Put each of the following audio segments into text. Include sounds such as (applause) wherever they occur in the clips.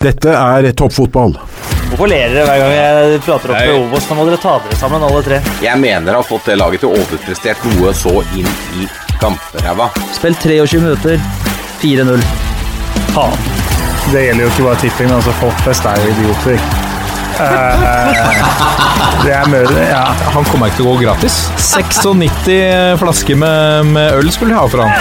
Dette er toppfotball. Hvorfor ler dere hver gang jeg prater opp med Obos? Nå må dere ta dere sammen, alle tre. Jeg mener har fått det laget til å overprestert noe så inn i gamperæva. Spill 23 minutter. 4-0. Faen. Det gjelder jo ikke bare tipping, men altså folk flest er jo idioter. Uh, det er mulig, Ja. Han kommer ikke til å gå gratis. 96 flasker med, med øl skulle de ha for han.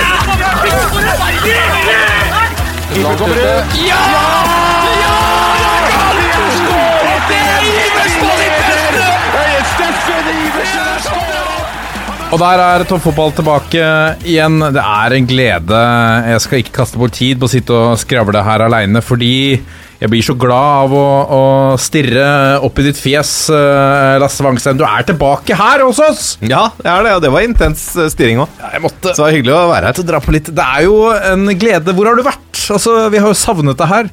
Og der er toppfotball tilbake igjen. Det er en glede. Jeg skal ikke kaste bort tid på å sitte og skravle her aleine, fordi jeg blir så glad av å, å stirre opp i ditt fjes, eh, Lasse Wangstein. Du er tilbake her hos oss! Ja, det er det, og det var intens eh, stirring òg. Ja, Så det var hyggelig å være her. Det er jo en glede. Hvor har du vært? Altså, Vi har jo savnet deg her.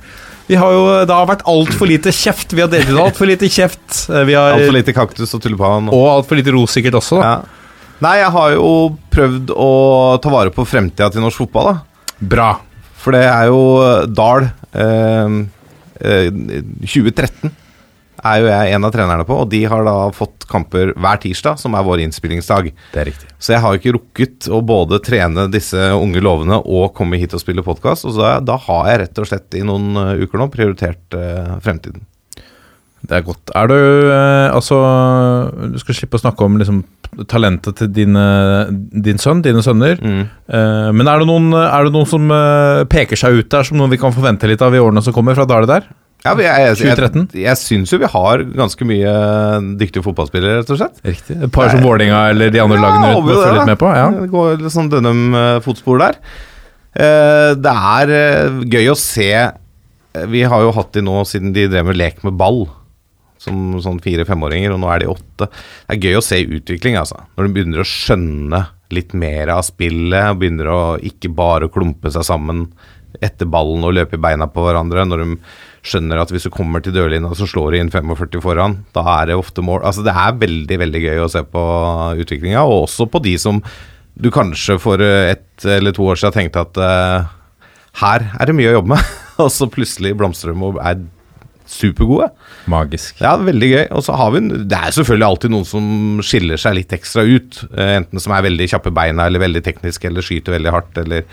Vi har jo, Det har vært altfor lite kjeft. Vi har delt ut altfor lite kjeft. Eh, Altfor lite kaktus og tulipan. og altfor lite ros sikkert også. Da. Ja. Nei, jeg har jo prøvd å ta vare på fremtida til norsk fotball, da. Bra. For det er jo Dahl eh, eh, 2013 er jo jeg en av trenerne på, og de har da fått kamper hver tirsdag, som er vår innspillingsdag. Det er riktig. Så jeg har ikke rukket å både trene disse unge lovene og komme hit og spille podkast. Og så da, da har jeg rett og slett i noen eh, uker nå prioritert eh, fremtiden. Det er godt. Er du eh, Altså, du skal slippe å snakke om liksom, talentet til dine, din sønn, dine sønner. Eh, men er det, noen, er det noen som eh, peker seg ut der, som noen vi kan forvente litt av i årene som kommer fra da er det der? Ja, jeg, jeg, 2013? Jeg, jeg syns jo vi har ganske mye dyktige fotballspillere, rett og slett. Riktig. Et par som Vålerenga eller de andre lagene rundt følge litt med på? Ja. Det går litt sånn Dønnum-fotspor der. Det er gøy å se Vi har jo hatt de nå siden de drev med lek med ball. Som sånn fire-femåringer, og nå er de åtte. Det er gøy å se utvikling, altså. Når de begynner å skjønne litt mer av spillet, og begynner å ikke bare klumpe seg sammen etter ballen og løpe i beina på hverandre. Når de skjønner at hvis du kommer til dørlinja, så slår de inn 45 foran. Da er det ofte mål. Altså, det er veldig, veldig gøy å se på utviklinga, og også på de som du kanskje for ett eller to år siden tenkte at uh, her er det mye å jobbe med, (laughs) og så plutselig blomstrer de og er supergode. Magisk. Ja, veldig gøy. Og så har vi Det er selvfølgelig alltid noen som skiller seg litt ekstra ut. eh, Enten som er veldig kjappe beina, eller veldig teknisk, eller skyter veldig hardt, eller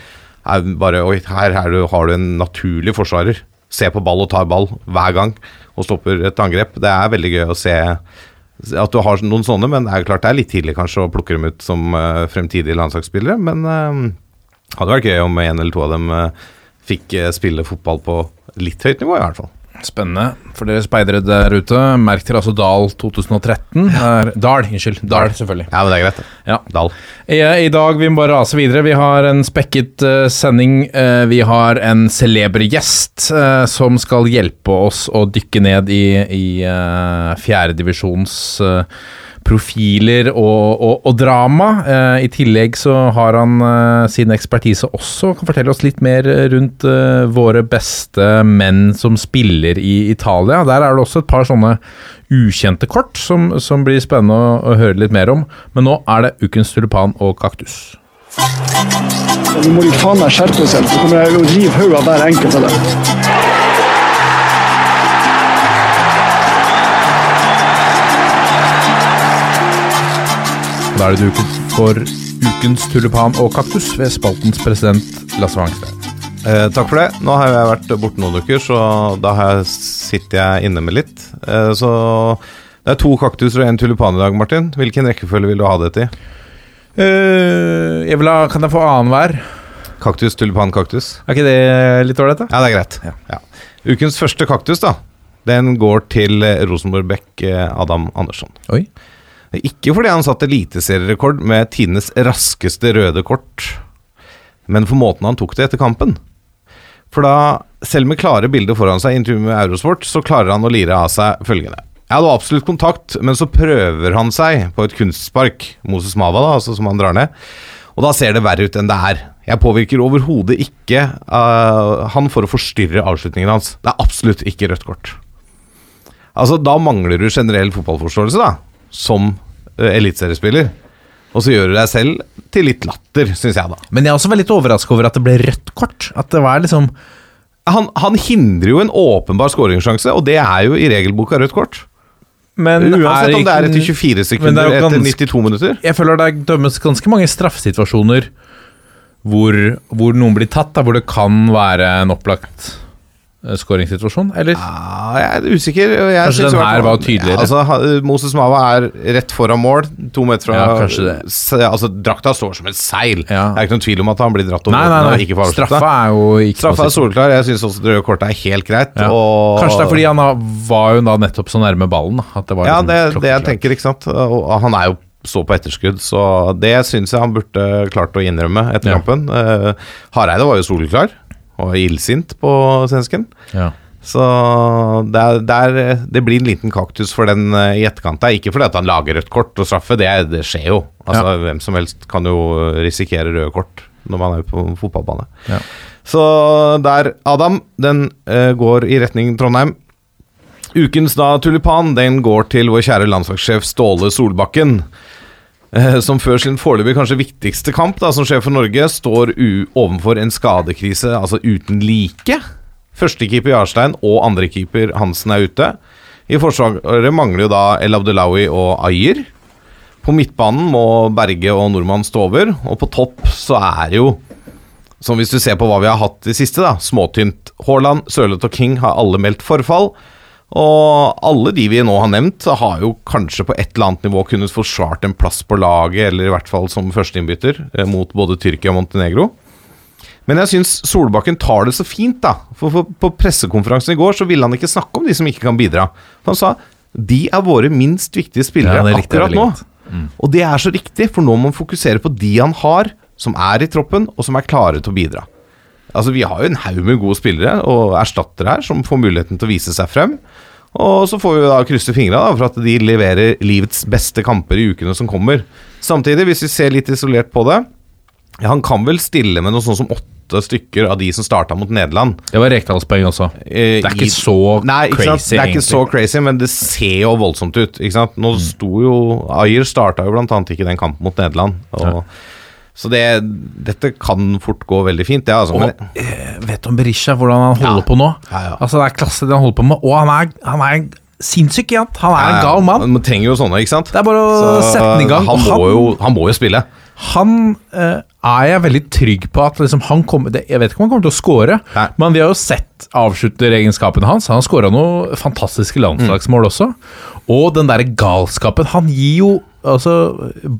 er bare Oi, her her har du en naturlig forsvarer. Se på ball og tar ball hver gang og stopper et angrep. Det er veldig gøy å se at du har noen sånne, men det er jo klart det er litt tidlig kanskje å plukke dem ut som eh, fremtidige landslagsspillere. Men uh, hadde vært gøy om en eller to av dem eh, fikk eh, spille fotball på litt høyt nivå, i hvert fall. Spennende for dere speidere der ute. Merk til altså Dal 2013. Er, Dal, unnskyld. Dal, selvfølgelig. Ja, men det er greit. Ja. Dal. I, I dag vi må bare rase videre. Vi har en spekket uh, sending. Uh, vi har en celeber gjest uh, som skal hjelpe oss å dykke ned i, i uh, fjerdedivisjons profiler og, og, og drama. Eh, I tillegg så har han eh, sin ekspertise også. Kan fortelle oss litt mer rundt eh, våre beste menn som spiller i Italia. Der er det også et par sånne ukjente kort som, som blir spennende å, å høre litt mer om. Men nå er det ukens tulipan og kaktus. Nå må de faen meg skjerpe seg, så kommer jeg å river hodet av hver enkelt av dem. Da er det duket for ukens tulipan og kaktus ved spaltens president Lasse Wangstein. Eh, takk for det. Nå har jeg vært borte noen uker, så da har jeg, sitter jeg inne med litt. Eh, så det er to kaktuser og en tulipan i dag, Martin. Hvilken rekkefølge vil du ha dette i? Eh, jeg vil ha, kan jeg få annenhver? Kaktus, tulipan, kaktus? Er ikke det litt ålreit, da? Ja, det er greit. Ja. Ukens første kaktus, da. Den går til eh, Rosenborg-Beck eh, Adam Andersson. Oi. Ikke fordi han satte eliteserierekord med tidenes raskeste røde kort, men for måten han tok det etter kampen. For da, selv med klare bilder foran seg i intervju med Eurosport, så klarer han å lire av seg følgende. Jeg hadde absolutt kontakt, men så prøver han seg på et kunstspark, Moses Mava, da, altså som han drar ned, og da ser det verre ut enn det er. Jeg påvirker overhodet ikke uh, han for å forstyrre avslutningen hans. Det er absolutt ikke rødt kort. Altså, da mangler du generell fotballforståelse, da, som eliteseriespiller. Og så gjør du deg selv til litt latter, syns jeg, da. Men jeg også veldig overraska over at det ble rødt kort. At det var liksom han, han hindrer jo en åpenbar skåringssjanse, og det er jo i regelboka rødt kort. Men Uansett om det er etter 24 sekunder, er etter 92 minutter. Jeg føler det dømmes ganske mange straffesituasjoner hvor, hvor noen blir tatt, da, hvor det kan være en opplagt eh, skåringssituasjon, eller? Ja, jeg er usikker. Jeg Kanskje den her var tydeligere? Altså, Moses Mava er rett foran mål, to meter fra Ja, det. Altså, drakta står som et seil. Ja. Det er ikke noen tvil om at han blir dratt over Nei, nei, nei. ikke. Straffa er jo ikke Straffa er solklar. Jeg syns også det røde kortet er helt greit. Ja. Og, Kanskje det er fordi han var jo da nettopp så nærme ballen. At det var Ja, liksom det er det jeg tenker, ikke sant. Og han er jo så på etterskudd, så det syns jeg han burde klart å innrømme etter Ja. kampen. Uh, Hareide var jo soleklar og illsint på svensken. Ja. Så det, er, det, er, det blir en liten kaktus for den eh, i etterkant. der. Ikke fordi at han lager rødt kort og straffe, det, det skjer jo. Altså, Hvem som helst kan jo risikere røde kort når man er på fotballbane. Ja. Så der, Adam, den uh, går i retning Trondheim. Ukens da tulipan den går til vår kjære landslagssjef Ståle Solbakken. Eh, Som før sin foreløpig kanskje viktigste kamp da, som sjef for Norge står overfor en skadekrise altså uten like. Førstekeeper Jarstein og andrekeeper Hansen er ute. I forsvaret mangler jo da El Abdelawi og Ayer. På midtbanen må Berge og Nordmann stå over, og på topp så er det jo som hvis du ser på hva vi har hatt de siste, da, småtynt. Haaland, Sørloth og King har alle meldt forfall. Og alle de vi nå har nevnt, har jo kanskje på et eller annet nivå kunnet forsvart en plass på laget, eller i hvert fall som førsteinnbytter, eh, mot både Tyrkia og Montenegro. Men jeg syns Solbakken tar det så fint, da. For, på pressekonferansen i går så ville han ikke snakke om de som ikke kan bidra. For han sa de er våre minst viktige spillere Ja, akkurat nå. Mm. Og det er så riktig, for nå må man fokusere på de han har, som er i troppen, og som er klare til å bidra. Altså, Vi har jo en haug med gode spillere og erstattere her som får muligheten til å vise seg frem. Og så får vi da krysse fingra for at de leverer livets beste kamper i ukene som kommer. Samtidig, hvis vi ser litt isolert på det ja, Han kan vel stille med noe sånn som åtte stykker av de som starta mot Nederland. Det var Rekdalspoeng også. Eh, Det er ikke så Nei, ikke crazy, Det er ikke så crazy, men det ser jo voldsomt ut. Ikke sant? Nå sto jo Ayer starta jo blant annet ikke den kampen mot Nederland. Og, Så det, dette kan fort gå veldig fint, Ja, Altså, Og men, eh, vet du om Berisha, hvordan han holder Ja. på nå? Ja. Altså Det er klasse det han holder på med, og han er, han er sinnssyk igjen. Han er en gal mann. Man trenger jo sånne, ikke sant? Det er bare å Så, sette den i gang. Han, må, må jo, han må jo spille. Han eh, er jeg veldig trygg på at liksom, han kommer det, Jeg vet ikke om han kommer til å score, Nei. men vi har jo sett avslutteregenskapene hans. Han har skåra noen fantastiske landslagsmål også. Og den derre galskapen Han gir jo altså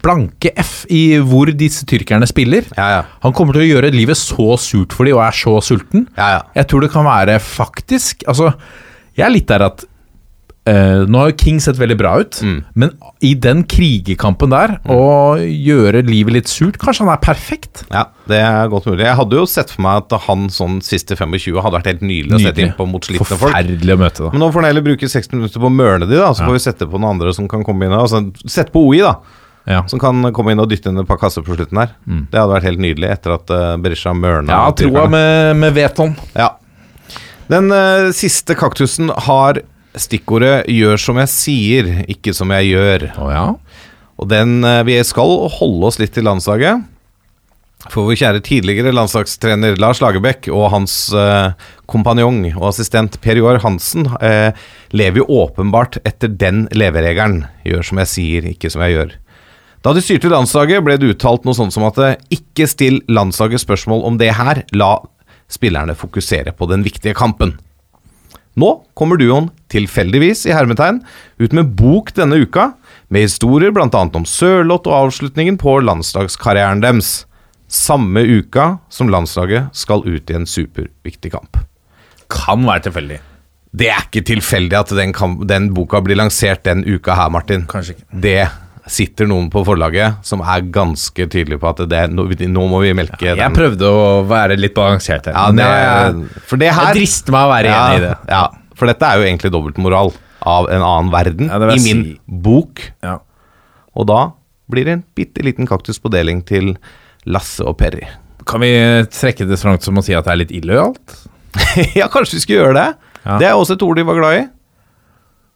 blanke F i hvor disse tyrkerne spiller. Ja, ja. Han kommer til å gjøre livet så surt for dem og er så sulten. Ja, ja. Jeg tror det kan være faktisk Altså, jeg er litt der at eh, Nå har jo King sett veldig bra ut, Mm. men i den krigerkampen der, å gjøre livet litt surt Kanskje han er perfekt? Ja, det er godt mulig. Jeg hadde jo sett for meg at han sånn siste 25 hadde vært helt nydelig å sette innpå mot slitne folk. Forferdelig å møte, da. Men nå får han heller bruke 60 minutter på å mørne de, da. Så får vi sette på noen andre som kan komme inn. Altså, sette på OI, da. Ja. Som kan komme inn og dytte inn et par kasser på slutten her. Det hadde vært helt nydelig etter at uh, Berisha mørna. Ja, troa med, med Veton. Ja. Den uh, siste kaktusen har stikkordet 'gjør som jeg sier, ikke som jeg gjør'. Oh, ja? Og den, eh, Vi skal holde oss litt til landslaget. For vår kjære tidligere landslagstrener Lars Lagerbäck og hans eh, kompanjong og assistent Per Joar Hansen eh, lever jo åpenbart etter den leveregelen. Gjør som jeg sier, ikke som jeg gjør. Da de styrte landslaget, ble det uttalt noe sånt som at eh, ikke still landslaget spørsmål om det her, la spillerne fokusere på den viktige kampen. Nå kommer duoen, tilfeldigvis i hermetegn, ut med bok denne uka, med historier bl.a. om Sørloth og avslutningen på landslagskarrieren deres. Samme uka som landslaget skal ut i en superviktig kamp. Kan være tilfeldig. Det er ikke tilfeldig at den, den boka blir lansert den uka her, Martin. Kanskje ikke. Det sitter noen på forlaget som er ganske tydelig på at det, nå, nå må vi melke Jeg den. prøvde å være litt balansert her. Ja, det, jeg, for det her jeg drister meg å være ja, enig i det. Ja, for dette er jo egentlig dobbeltmoral av en annen verden Ja, i min si. bok. Ja. Og da blir det en bitte liten kaktus på deling til Lasse og Perry. Kan vi trekke det så langt som å si at det er litt illojalt? (laughs) ja, kanskje vi skulle gjøre det. Ja. Det er også et ord de var glad i.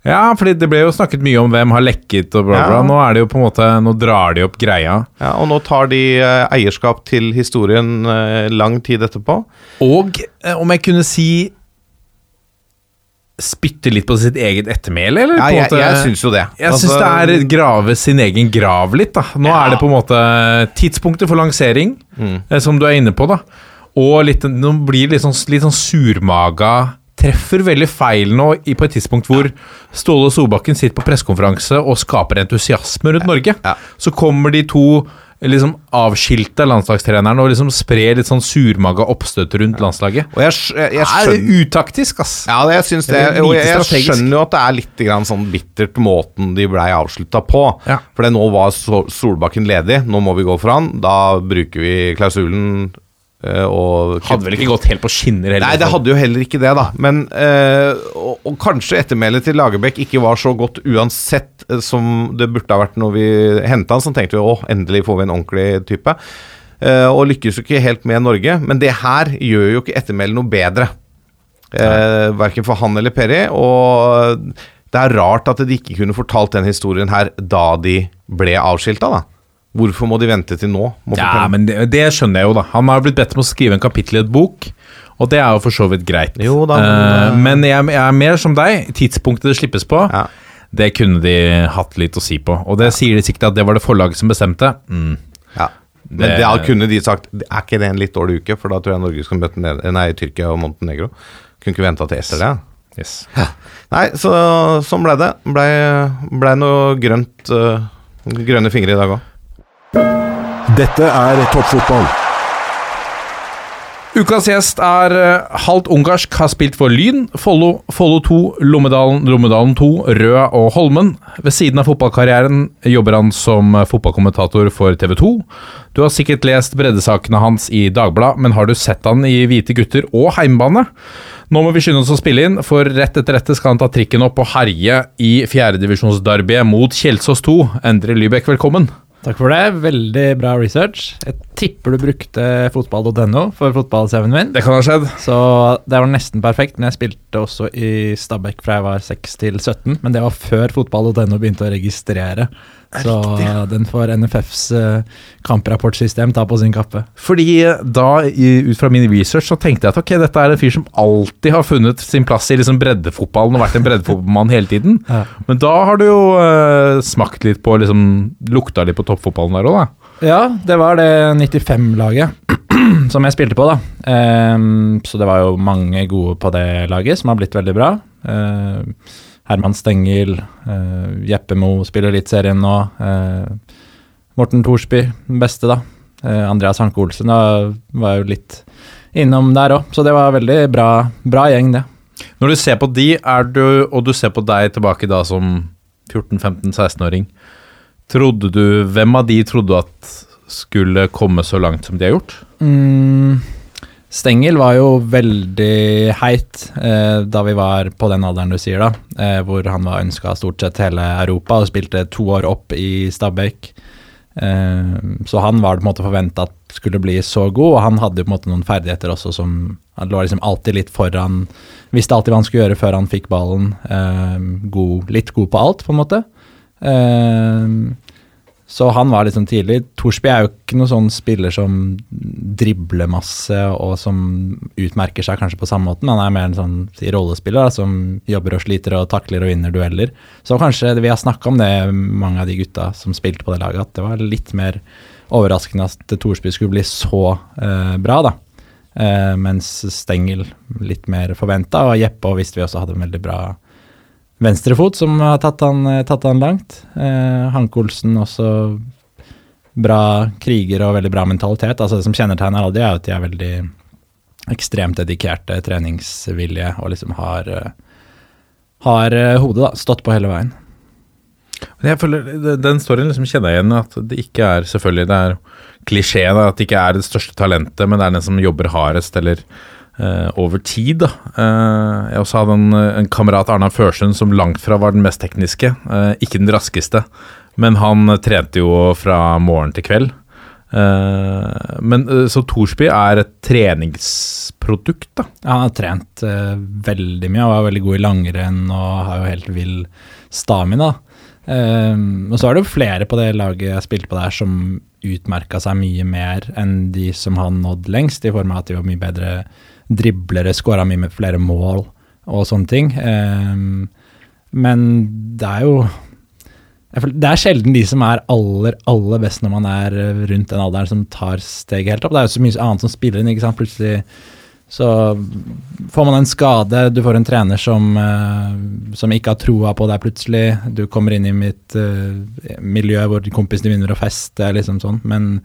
Ja, fordi det ble jo snakket mye om hvem har lekket og bla, bla. Ja. Nå er det jo på en måte Nå drar de opp greia. Ja, og nå tar de eh, eierskap til historien eh, lang tid etterpå. Og eh, om jeg kunne si Spytte litt på sitt eget ettermæle, eller? Ja, jeg, jeg syns jo det. Jeg syns Altså, det er grave sin egen grav litt, da. Nå Ja. er det på en måte tidspunktet for lansering, Mm. som du er inne på, da. Og litt, nå blir det litt sånn, litt sånn surmaga Treffer veldig feil nå i, på et tidspunkt hvor Ståle Solbakken sitter på pressekonferanse og skaper entusiasme rundt Norge. Så kommer de to liksom avskilte landslagstreneren og liksom sprer litt sånn surmaga oppstøt rundt landslaget. Og jeg, jeg, jeg, skjønner, Det er utaktisk, ass. Ja, det, jeg syns det. Og jeg, jeg skjønner jo at det er litt grann sånn bittert måten de blei avslutta på. Ja. For nå var Solbakken ledig, nå må vi gå for han. Da bruker vi klausulen og Hadde vel ikke gått helt på skinner heller. Nei, det hadde jo heller ikke det, da. Men øh, og, og kanskje ettermælet til Lagerbäck ikke var så godt uansett eh, som det burde ha vært når vi henta han. Så tenkte vi å, endelig får vi en ordentlig type. Uh, og lykkes jo ikke helt med Norge. Men det her gjør jo ikke ettermælet noe bedre. Uh, verken for han eller Perry. Og det er rart at de ikke kunne fortalt den historien her da de ble avskilta, da. Hvorfor må de vente til nå? Ja, men det, det skjønner jeg jo, da. Han har blitt bedt om å skrive en kapittel i et bok, og det er jo for så vidt greit. Jo da, men, eh, men jeg, jeg er mer som deg. Tidspunktet det slippes på, Ja. det kunne de hatt litt å si på. Og det sier de sikkert at det var det forlaget som bestemte. Mm. Ja. Men Det- det, kunne de sagt Er ikke det en litt dårlig uke? For da tror jeg Norge skal møte nei, Tyrkia og Montenegro. Kunne ikke venta til etter det. Yes. Nei, så sånn ble det. Blei ble noe grønt uh, Grønne fingre i dag òg. Dette er toppfotball. Ukas gjest er eh, halvt ungarsk, har spilt for Lyn, Follo, Follo 2, Lommedalen, Lommedalen 2, Røa og Holmen. Ved siden av fotballkarrieren jobber han som fotballkommentator for TV 2. Du har sikkert lest breddesakene hans i Dagbladet, men har du sett han i Hvite gutter og Heimbane? Nå må vi skynde oss å spille inn, for rett etter dette skal han ta trikken opp og herje i fjerdedivisjonsderbyet mot Kjelsås 2. Endre Lybekk, velkommen. Takk for det. Veldig bra research. Jeg tipper du brukte fotball.no for fotballseven min. Det kan ha skjedd. Så det var nesten perfekt, men jeg spilte også i Stabæk fra jeg var 6 til 17. Men det var før fotball.no begynte å registrere. Så den får NFFs eh, kamprapportsystem ta på sin kappe. Fordi da, ut fra min research, så tenkte jeg at ok, dette er en fyr som alltid har funnet sin plass i liksom breddefotballen og vært en breddefotballmann hele tiden. (laughs) Ja. Men da har du jo uh, smakt litt på liksom Lukta litt på toppfotballen der òg, da. Ja, det var det 95-laget (clears throat) som jeg spilte på, da. Um, så det var jo mange gode på det laget, som har blitt veldig bra. Ehm, Herman Stengel, eh, Jeppe Mo spiller Eliteserien nå. eh, Morten Thorsby, den beste, da. Eh, Andreas Hanke Olsen da, var jo litt innom der òg, så det var veldig bra, bra gjeng, det. Når du ser på de, du, og du ser på deg tilbake da som 14-15-16-åring, trodde du Hvem av de trodde du at skulle komme så langt som de har gjort? Mm, Stengel var jo veldig heit eh, da vi var på den alderen du sier, da. Eh, hvor han var ønska stort sett hele Europa og spilte to år opp i Stabæk. Eh, så han var det på en måte forventa at skulle bli så god, og han hadde jo på en måte noen ferdigheter også som Han lå liksom alltid litt foran Visste alltid hva han skulle gjøre før han fikk ballen. Eh, god, litt god på alt, på en måte. Eh, så han var liksom tidlig. Thorsby er jo ikke noen sånn spiller som dribler masse og som utmerker seg kanskje på samme måte, men han er mer en sånn rollespiller da, som jobber og sliter og takler og vinner dueller. Så kanskje vi har snakka om det, mange av de gutta som spilte på det laget, at det var litt mer overraskende at Thorsby skulle bli så eh, bra, da. Eh, mens Stengel litt mer forventa, og Jeppe og visste vi også hadde en veldig bra venstrefot som har tatt han, eh, tatt han langt. Eh, Hanke Olsen også bra kriger og veldig bra mentalitet. Altså Det som kjennetegner alle de, er at de er veldig ekstremt dedikerte, treningsvillige og liksom har, eh, har eh, hodet da, stått på hele veien. Jeg føler, Den storyen liksom kjenner jeg igjen at det ikke er selvfølgelig det er klisjeen at det ikke er det største talentet, men det er den som jobber hardest eller eh, over tid. da. Eh, jeg også hadde en, en kamerat, Arna Førsund, som langt fra var den mest tekniske. eh, ikke den raskeste, men han trente jo fra morgen til kveld. Eh, men eh, Så Thorsby er et treningsprodukt, da? Han har trent eh, veldig mye og var veldig god i langrenn og har jo helt vill stamina. Um, og så er det jo flere på det laget jeg spilte på der som utmerka seg mye mer enn de som har nådd lengst, i form av at de var mye bedre driblere, skåra mye med flere mål og sånne ting. Um, men det er jo Det er sjelden de som er aller, aller best når man er rundt den alderen, som tar steget helt opp. Det er jo så mye annet som spiller inn. ikke sant? Plutselig så får man en skade, du får en trener som, eh, som ikke har troa på deg plutselig. Du kommer inn i mitt uh, miljø hvor kompisene begynner å feste, liksom sånn. Men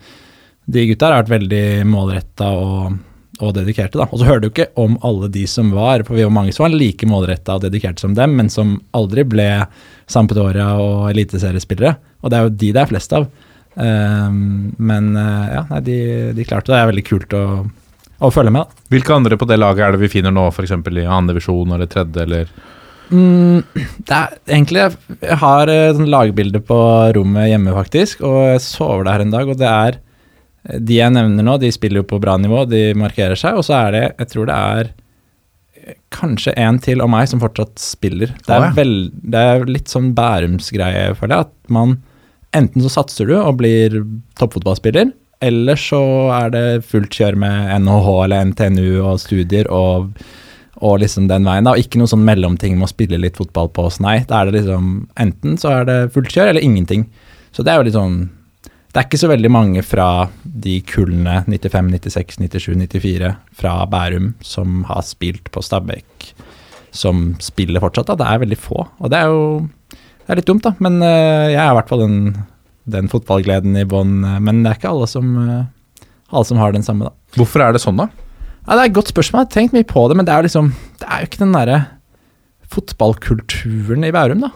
de gutta har vært veldig målretta og, og dedikerte, da. Og så hører du ikke om alle de som var, for vi var mange som var like målretta og dedikerte som dem, men som aldri ble Sampdoria og eliteseriespillere. Og det er jo de det er flest av. Um, men uh, ja, nei, de, de klarte det. Det er veldig kult å å følge med. Da. Hvilke andre på det laget er det vi finner nå, f.eks. i andre divisjon eller tredje, eller? Mm, det er egentlig Jeg har et lagbilde på rommet hjemme, faktisk, og jeg sover der en dag, og det er De jeg nevner nå, de spiller jo på bra nivå, de markerer seg, og så er det Jeg tror det er kanskje en til og meg som fortsatt spiller. Det er, vel, det er litt sånn Bærums-greie, føler jeg, at man Enten så satser du og blir toppfotballspiller, eller så er det fullt kjør med NHH eller NTNU og studier og, og liksom den veien. da, og Ikke noe sånn mellomting med å spille litt fotball på oss, nei. Da er det liksom enten så er det fullt kjør eller ingenting. Så det er jo litt sånn Det er ikke så veldig mange fra de kullene 95, 96, 97, 94 fra Bærum som har spilt på Stabæk, som spiller fortsatt. da, Det er veldig få. Og det er jo det er litt dumt, da, men uh, jeg er i hvert fall den den fotballgleden i bånn, eh, men det er ikke alle som, uh, alle som, har den samme, da. Hvorfor er det sånn, da? Ja, det er et godt spørsmål, jeg har tenkt mye på det, men det er jo liksom Det er jo ikke den derre fotballkulturen i Bærum, da.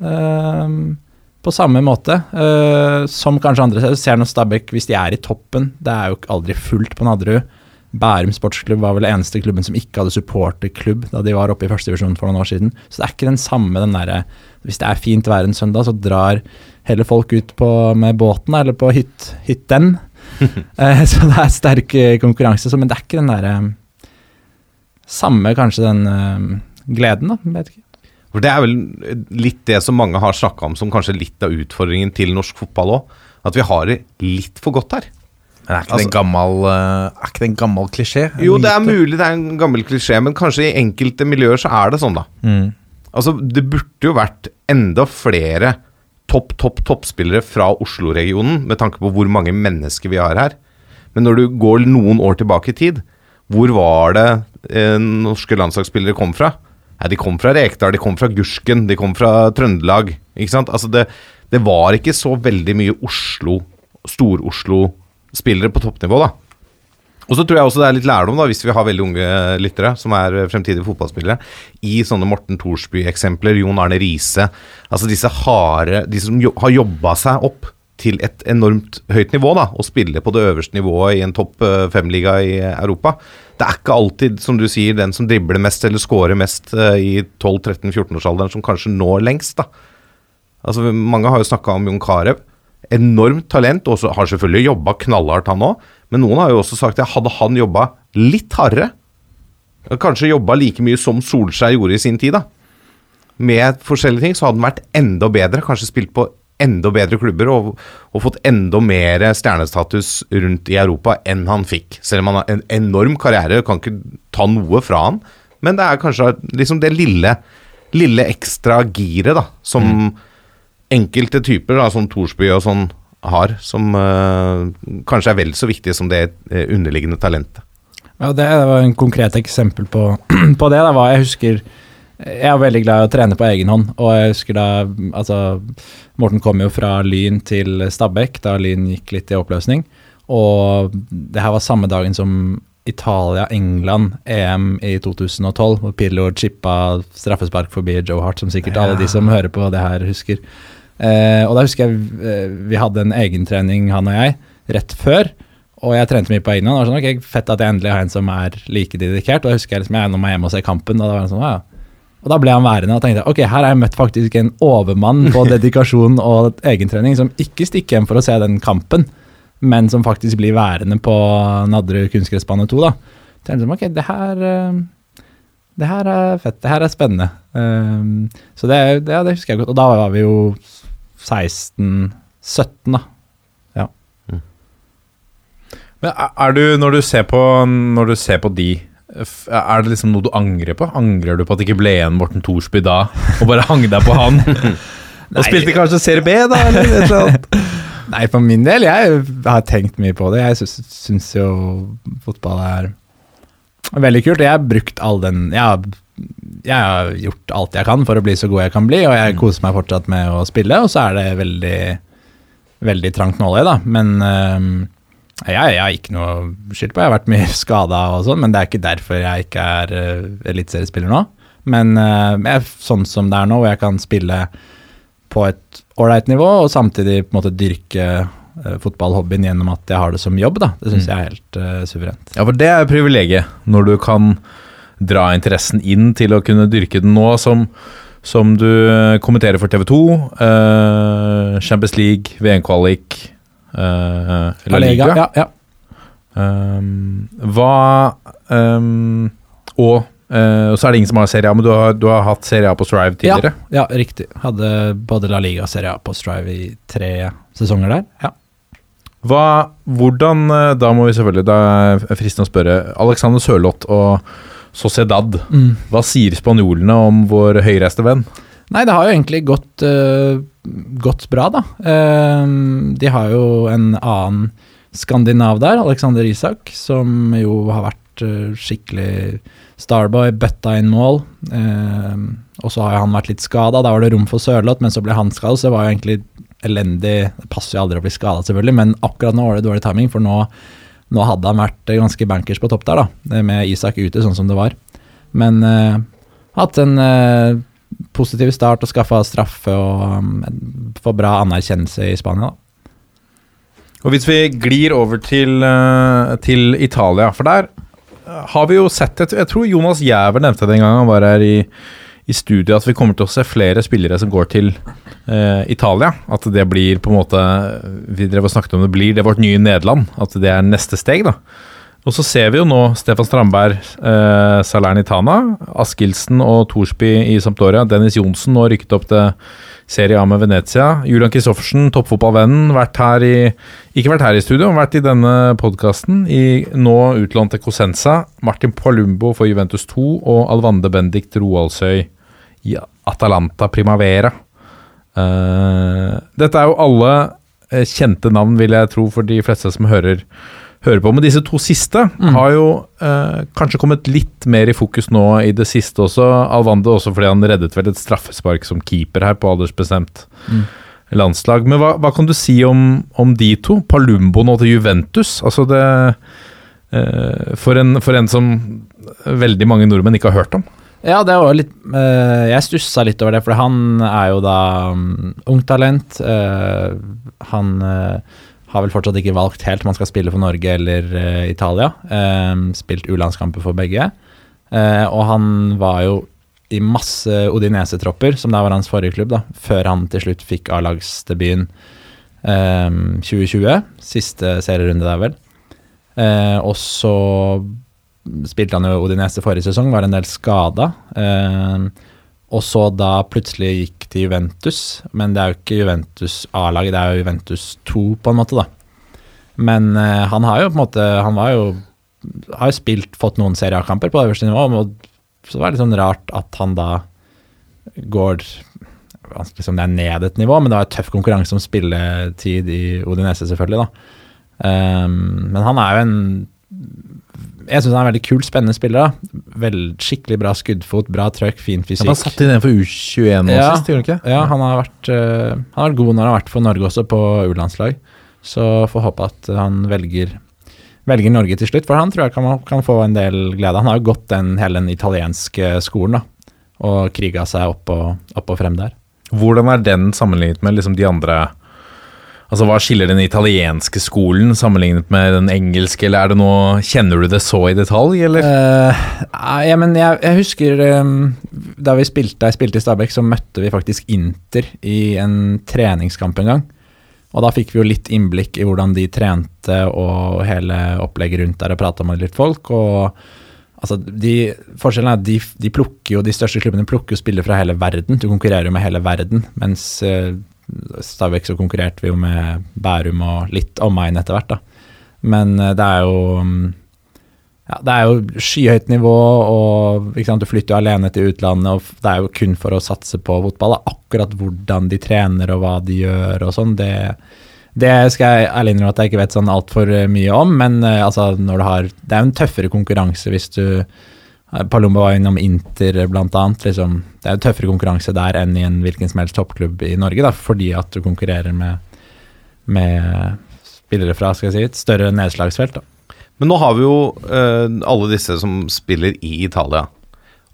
Uh, på samme måte uh, som kanskje andre steder. Ser når Stabæk, hvis de er i toppen Det er jo aldri fullt på Nadderud. Bærum sportsklubb var vel eneste klubben som ikke hadde supporterklubb da de var oppe i første divisjon for noen år siden. Så det er ikke den samme den derre Hvis det er fint vær en søndag, så drar heller folk ut på, med båten eller på hyt, hytten. uh, (laughs) så det er sterk eh, konkurranse. Så, men det er ikke den derre Samme kanskje den uh, gleden, da. Vet ikke. For Det er vel litt det som mange har snakka om som kanskje litt av utfordringen til norsk fotball òg. At vi har det litt for godt her. Men er ikke det en altså- gammel, er ikke det en gammel klisjé? Jo, det er mulig det er en gammel klisjé, men kanskje i enkelte miljøer så er det sånn, da. Mm. Altså, det burde jo vært enda flere topp, topp, toppspillere fra Oslo-regionen, med tanke på hvor mange mennesker vi har her. Men når du går noen år tilbake i tid, hvor var det eh, norske landslagsspillere kom fra? Ja, de kom fra Rekdal, de kom fra Gursken, de kom fra Trøndelag. Ikke sant? Altså det, det var ikke så veldig mye Oslo, Stor-Oslo-spillere på toppnivå, da. Og så tror jeg også det er litt lærdom, da, hvis vi har veldig unge lyttere som er fremtidige fotballspillere, i sånne Morten Thorsby-eksempler, Jon Arne Riise Altså disse harde De som jo, har jobba seg opp til et enormt høyt nivå, da, og spille på det øverste nivået i en topp eh, fem-liga i Europa. Det er ikke alltid, som du sier, den som dribler mest eller scorer mest uh, i 12-13-14-årsalderen, som kanskje når lengst, da. Altså, mange har jo snakka om Jon Carew. Enormt talent, og har selvfølgelig jobba knallhardt, han òg. Men noen har jo også sagt at hadde han jobba litt hardere, kanskje jobba like mye som Solskjær gjorde i sin tid, da, med forskjellige ting, så hadde han vært enda bedre. Kanskje spilt på enda bedre klubber og, og fått enda mer stjernestatus rundt i Europa enn han fikk. Selv om han har en enorm karriere, kan ikke ta noe fra han. Men det er kanskje liksom det lille, lille ekstra giret da, som mm. enkelte typer, da, som Thorsby og sånn, har, som uh, kanskje er vel så viktig som det uh, underliggende talentet. Ja, Det var en konkret eksempel på, (clears throat) på det. Da hva jeg husker Jeg er veldig glad i å trene på egen hånd. Og jeg husker da altså, Morten kom jo fra Lyn til Stabæk da Lyn gikk litt i oppløsning. Og det her var samme dagen som Italia-England EM i 2012, hvor Pirlo chippa straffespark forbi Joe Hart, som sikkert ja. alle de som hører på det her, husker. Eh, og da husker jeg eh, vi hadde en egentrening, han og jeg, rett før. Og jeg trente mye på egen hånd. Sånn, ok, Fett at jeg endelig har en som er like dedikert. Og jeg husker jeg liksom, jeg nå må hjemme og se kampen. Og da var det sånn, ja. Og da ble han værende og tenkte ok, her har jeg møtt faktisk en overmann på (laughs) dedikasjon og egentrening som ikke stikker hjem for å se den kampen. men som faktisk blir værende på Nadderud kunstgressbane 2. da. Tenkte ok, det her, eh, det her er fett, det her er spennende. Um, så det, det, ja, det husker jeg godt. Og da var vi jo 16-17, da. Men er- du, når du ser på, når du ser på de Er det liksom noe du angrer på? Angrer du på at det ikke ble igjen Morten Thorsby da, og bare hang deg på han? (laughs) og spilte kanskje Serie B, da, eller et eller annet? (laughs) Nei, for min del, jeg har tenkt mye på det. Jeg syns, jo fotball er veldig kult. Jeg har brukt all den jeg har, jeg har gjort alt jeg kan for å bli så god jeg kan bli, og jeg koser meg fortsatt med å spille, og så er det veldig, veldig trangt nåløye, da. Men øhm, jeg, jeg har ikke noe skyld på Jeg har vært mye (laughs) skada og sånn, men det er ikke derfor jeg ikke er uh, eliteseriespiller nå. Men uh, jeg sånn som det er nå, hvor jeg kan spille på et ålreit nivå, og samtidig på en måte dyrke uh, fotballhobbyen gjennom at jeg har det som jobb. da. Det syns jeg er helt uh, suverent. Ja, for det er privilegiet, når du kan dra interessen inn til å kunne dyrke den nå, som, som du kommenterer for TV 2, eh, Champions League, VM-kvalik, uh, La Liga. Ja, ja. Um, hva um, Og uh, så er det ingen som har Serie A, men du har, du har hatt Serie A på Strive tidligere? Ja, riktig. Hadde både La Liga og Serie A på Strive i tre sesonger der. Ja. Hva, hvordan, Da må vi selvfølgelig Da er fristende å spørre. Alexander Sørloth og Sociedad. Hva sier spanjolene om vår høyreiste venn? Nei, det har jo egentlig gått, uh, gått bra, da. Uh, de har jo en annen skandinav der, Alexander Isak, som jo har vært uh, skikkelig starboy, bøtta inn mål. Og så har han vært litt skada, da var det rom for Sørloth, men så ble han skadet, så det var jo egentlig elendig Det passer jo aldri å bli skada, selvfølgelig, men akkurat nå var det dårlig timing, for nå, nå hadde han vært ganske bankers på topp der, da, med Isak ute, sånn som det var. Men hatt en positiv start og skaffa straffe og um, få bra anerkjennelse i Spania. Da. Og hvis vi glir over til, eh, til Italia, for der eh, har vi jo sett et, Jeg tror Jonas Jæver nevnte det en gang han var her i, i studiet, at vi kommer til å se flere spillere som går til eh, Italia. At det blir på en måte Vi drev og snakket om det blir det vårt nye Nederland. At det er neste steg, da. Og så ser vi jo nå Stefan Strandberg, eh, Salernitana, Askildsen og Thorsby i Sampdoria. Dennis Johnsen nå rykket opp til Serie A med Venezia. Julian Kristoffersen, toppfotballvennen, vært her i Ikke vært her i studio, vært i denne podkasten. Nå utlånt til Cosenza. Martin Palumbo for Juventus 2 og Alvande Bendikt Roaldsøy i Atalanta Primavera. Eh, dette er jo alle eh, kjente navn, vil jeg tro, for de fleste som hører hører på. Men disse to siste har jo eh, kanskje kommet litt mer i fokus nå i det siste også. Alvande også fordi han reddet vel et straffespark som keeper her på aldersbestemt landslag. Men hva, hva kan du si om, om de to? Palumbo nå til Juventus. Altså det eh, for, en, for en som veldig mange nordmenn ikke har hørt om. Ja, det var litt eh, Jeg stussa litt over det, for han er jo da um, ungtalent. Uh, han eh, har vel fortsatt ikke valgt helt om han skal spille for Norge eller uh, Italia. Uh, spilt U-landskamper for begge. Uh, og han var jo i masse Odinese-tropper, som da var hans forrige klubb, da, før han til slutt fikk A-lagsdebuten eh, 2020. Siste serierunde der, vel. Eh, og så spilte han jo Odinese forrige sesong, var en del skada. Eh, og så da plutselig gikk til Juventus, men det er jo ikke Juventus A-laget, det er jo Juventus 2 på en måte, da. Men eh, han har jo på en måte Han var jo har jo spilt, fått noen seriekamper på øverste nivå, og så var det litt sånn rart at han da går Vanskelig som det er ned et nivå, men det var tøff konkurranse om spilletid i Odinese, selvfølgelig, da. Um, men han er jo en jeg syns han er en veldig kul, spennende spiller. da. Vel, skikkelig bra skuddfot, bra trøkk, fin fysikk. Han satt inn en for U21 nå Ja. sist, gjorde han ikke? Ja, han har, vært, uh, han har vært god når han har vært for Norge også, på U-landslag. Så får håpe at han velger, velger Norge til slutt, for han tror jeg kan, kan få en del glede. Han har jo gått den, hele den italienske skolen da, og kriga seg opp og, opp og frem der. Hvordan er den sammenlignet med liksom de andre Altså Hva skiller den italienske skolen sammenlignet med den engelske, eller er det noe Kjenner du det så i detalj, eller? Uh, ja, men jeg, jeg husker um, da vi spilte, jeg spilte i Stabæk, så møtte vi faktisk Inter i en treningskamp en gang. Og da fikk vi jo litt innblikk i hvordan de trente og hele opplegget rundt der, og prata med litt folk. og altså, de, Forskjellen er at de, de plukker jo, de største klubbene plukker jo spillere fra hele verden. Du konkurrerer jo med hele verden. Mens uh, Stabæk så konkurrerte vi jo med Bærum og litt omegn etter hvert, da. Men uh, det er jo um, ja, det er jo skyhøyt nivå, og sant, du flytter jo alene til utlandet. og Det er jo kun for å satse på fotball. Akkurat hvordan de trener og hva de gjør og sånn, det, det skal jeg ærlig innrømme at jeg ikke vet sånn altfor mye om. Men uh, altså, når du har Det er jo en tøffere konkurranse hvis du Palumba var innom Inter, annet. Liksom, det er jo tøffere konkurranse der enn i en hvilken som helst toppklubb i Norge, da, fordi at du konkurrerer med, med spillere fra skal jeg si, et større nedslagsfelt. da. Men nå har vi jo eh, alle disse som spiller i Italia.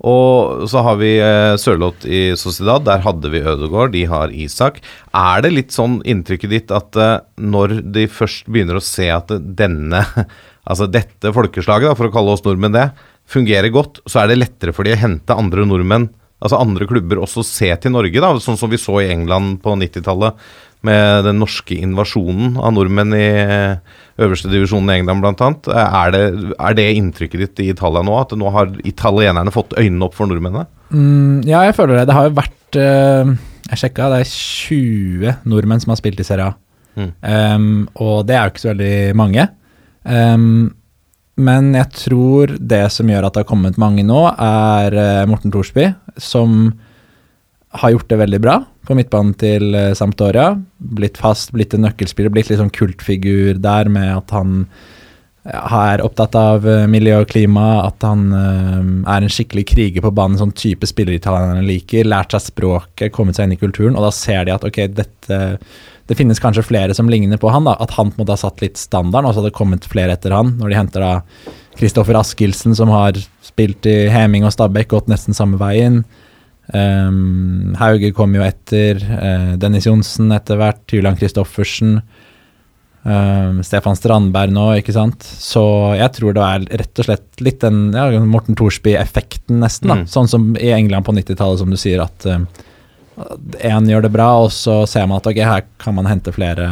Og så har vi eh, Sørloth i Sociedad, der hadde vi Ødegaard, de har Isak. Er det litt sånn inntrykket ditt at eh, når de først begynner å se at denne, (laughs) altså dette folkeslaget, da, for å kalle oss nordmenn det, fungerer godt, så er det lettere for de å hente andre nordmenn, altså andre klubber, også se til Norge, da, sånn som vi så i England på 90-tallet med den norske invasjonen av nordmenn i øverste divisjonen i England bl.a. Er, det, er det inntrykket ditt i Italia nå, at nå har italienerne fått øynene opp for nordmennene? Mm, ja, jeg føler det. Det har jo vært uh, Jeg sjekka, det er 20 nordmenn som har spilt i Serie A. Mm. Um, og det er jo ikke så veldig mange. Um, men jeg tror det som gjør at det har kommet mange nå, er uh, Morten Thorsby, som har gjort det veldig bra på midtbanen til uh, Sampdoria. Blitt fast, blitt en nøkkelspiller, blitt litt sånn kultfigur der med at han er opptatt av miljø og klima, at han er en skikkelig kriger på banen, sånn type spiller italienerne liker. Lært seg språket, kommet seg inn i kulturen, og da ser de at ok, dette det finnes kanskje flere som ligner på han, da, at han på en måte har satt litt standarden, og så har det kommet flere etter han. Når de henter da Kristoffer Askildsen, som har spilt i Heming og Stabæk, gått nesten samme veien. Um, Hauge kom jo etter. Uh, Dennis Johnsen etter hvert. Tyland Kristoffersen. Um, Stefan Strandberg nå, ikke sant. Så jeg tror det er rett og slett litt den ja, Morten Thorsby-effekten, nesten. da, Mm. Sånn som i England på 90-tallet, som du sier, at én gjør det bra, og så ser man at ok, her kan man hente flere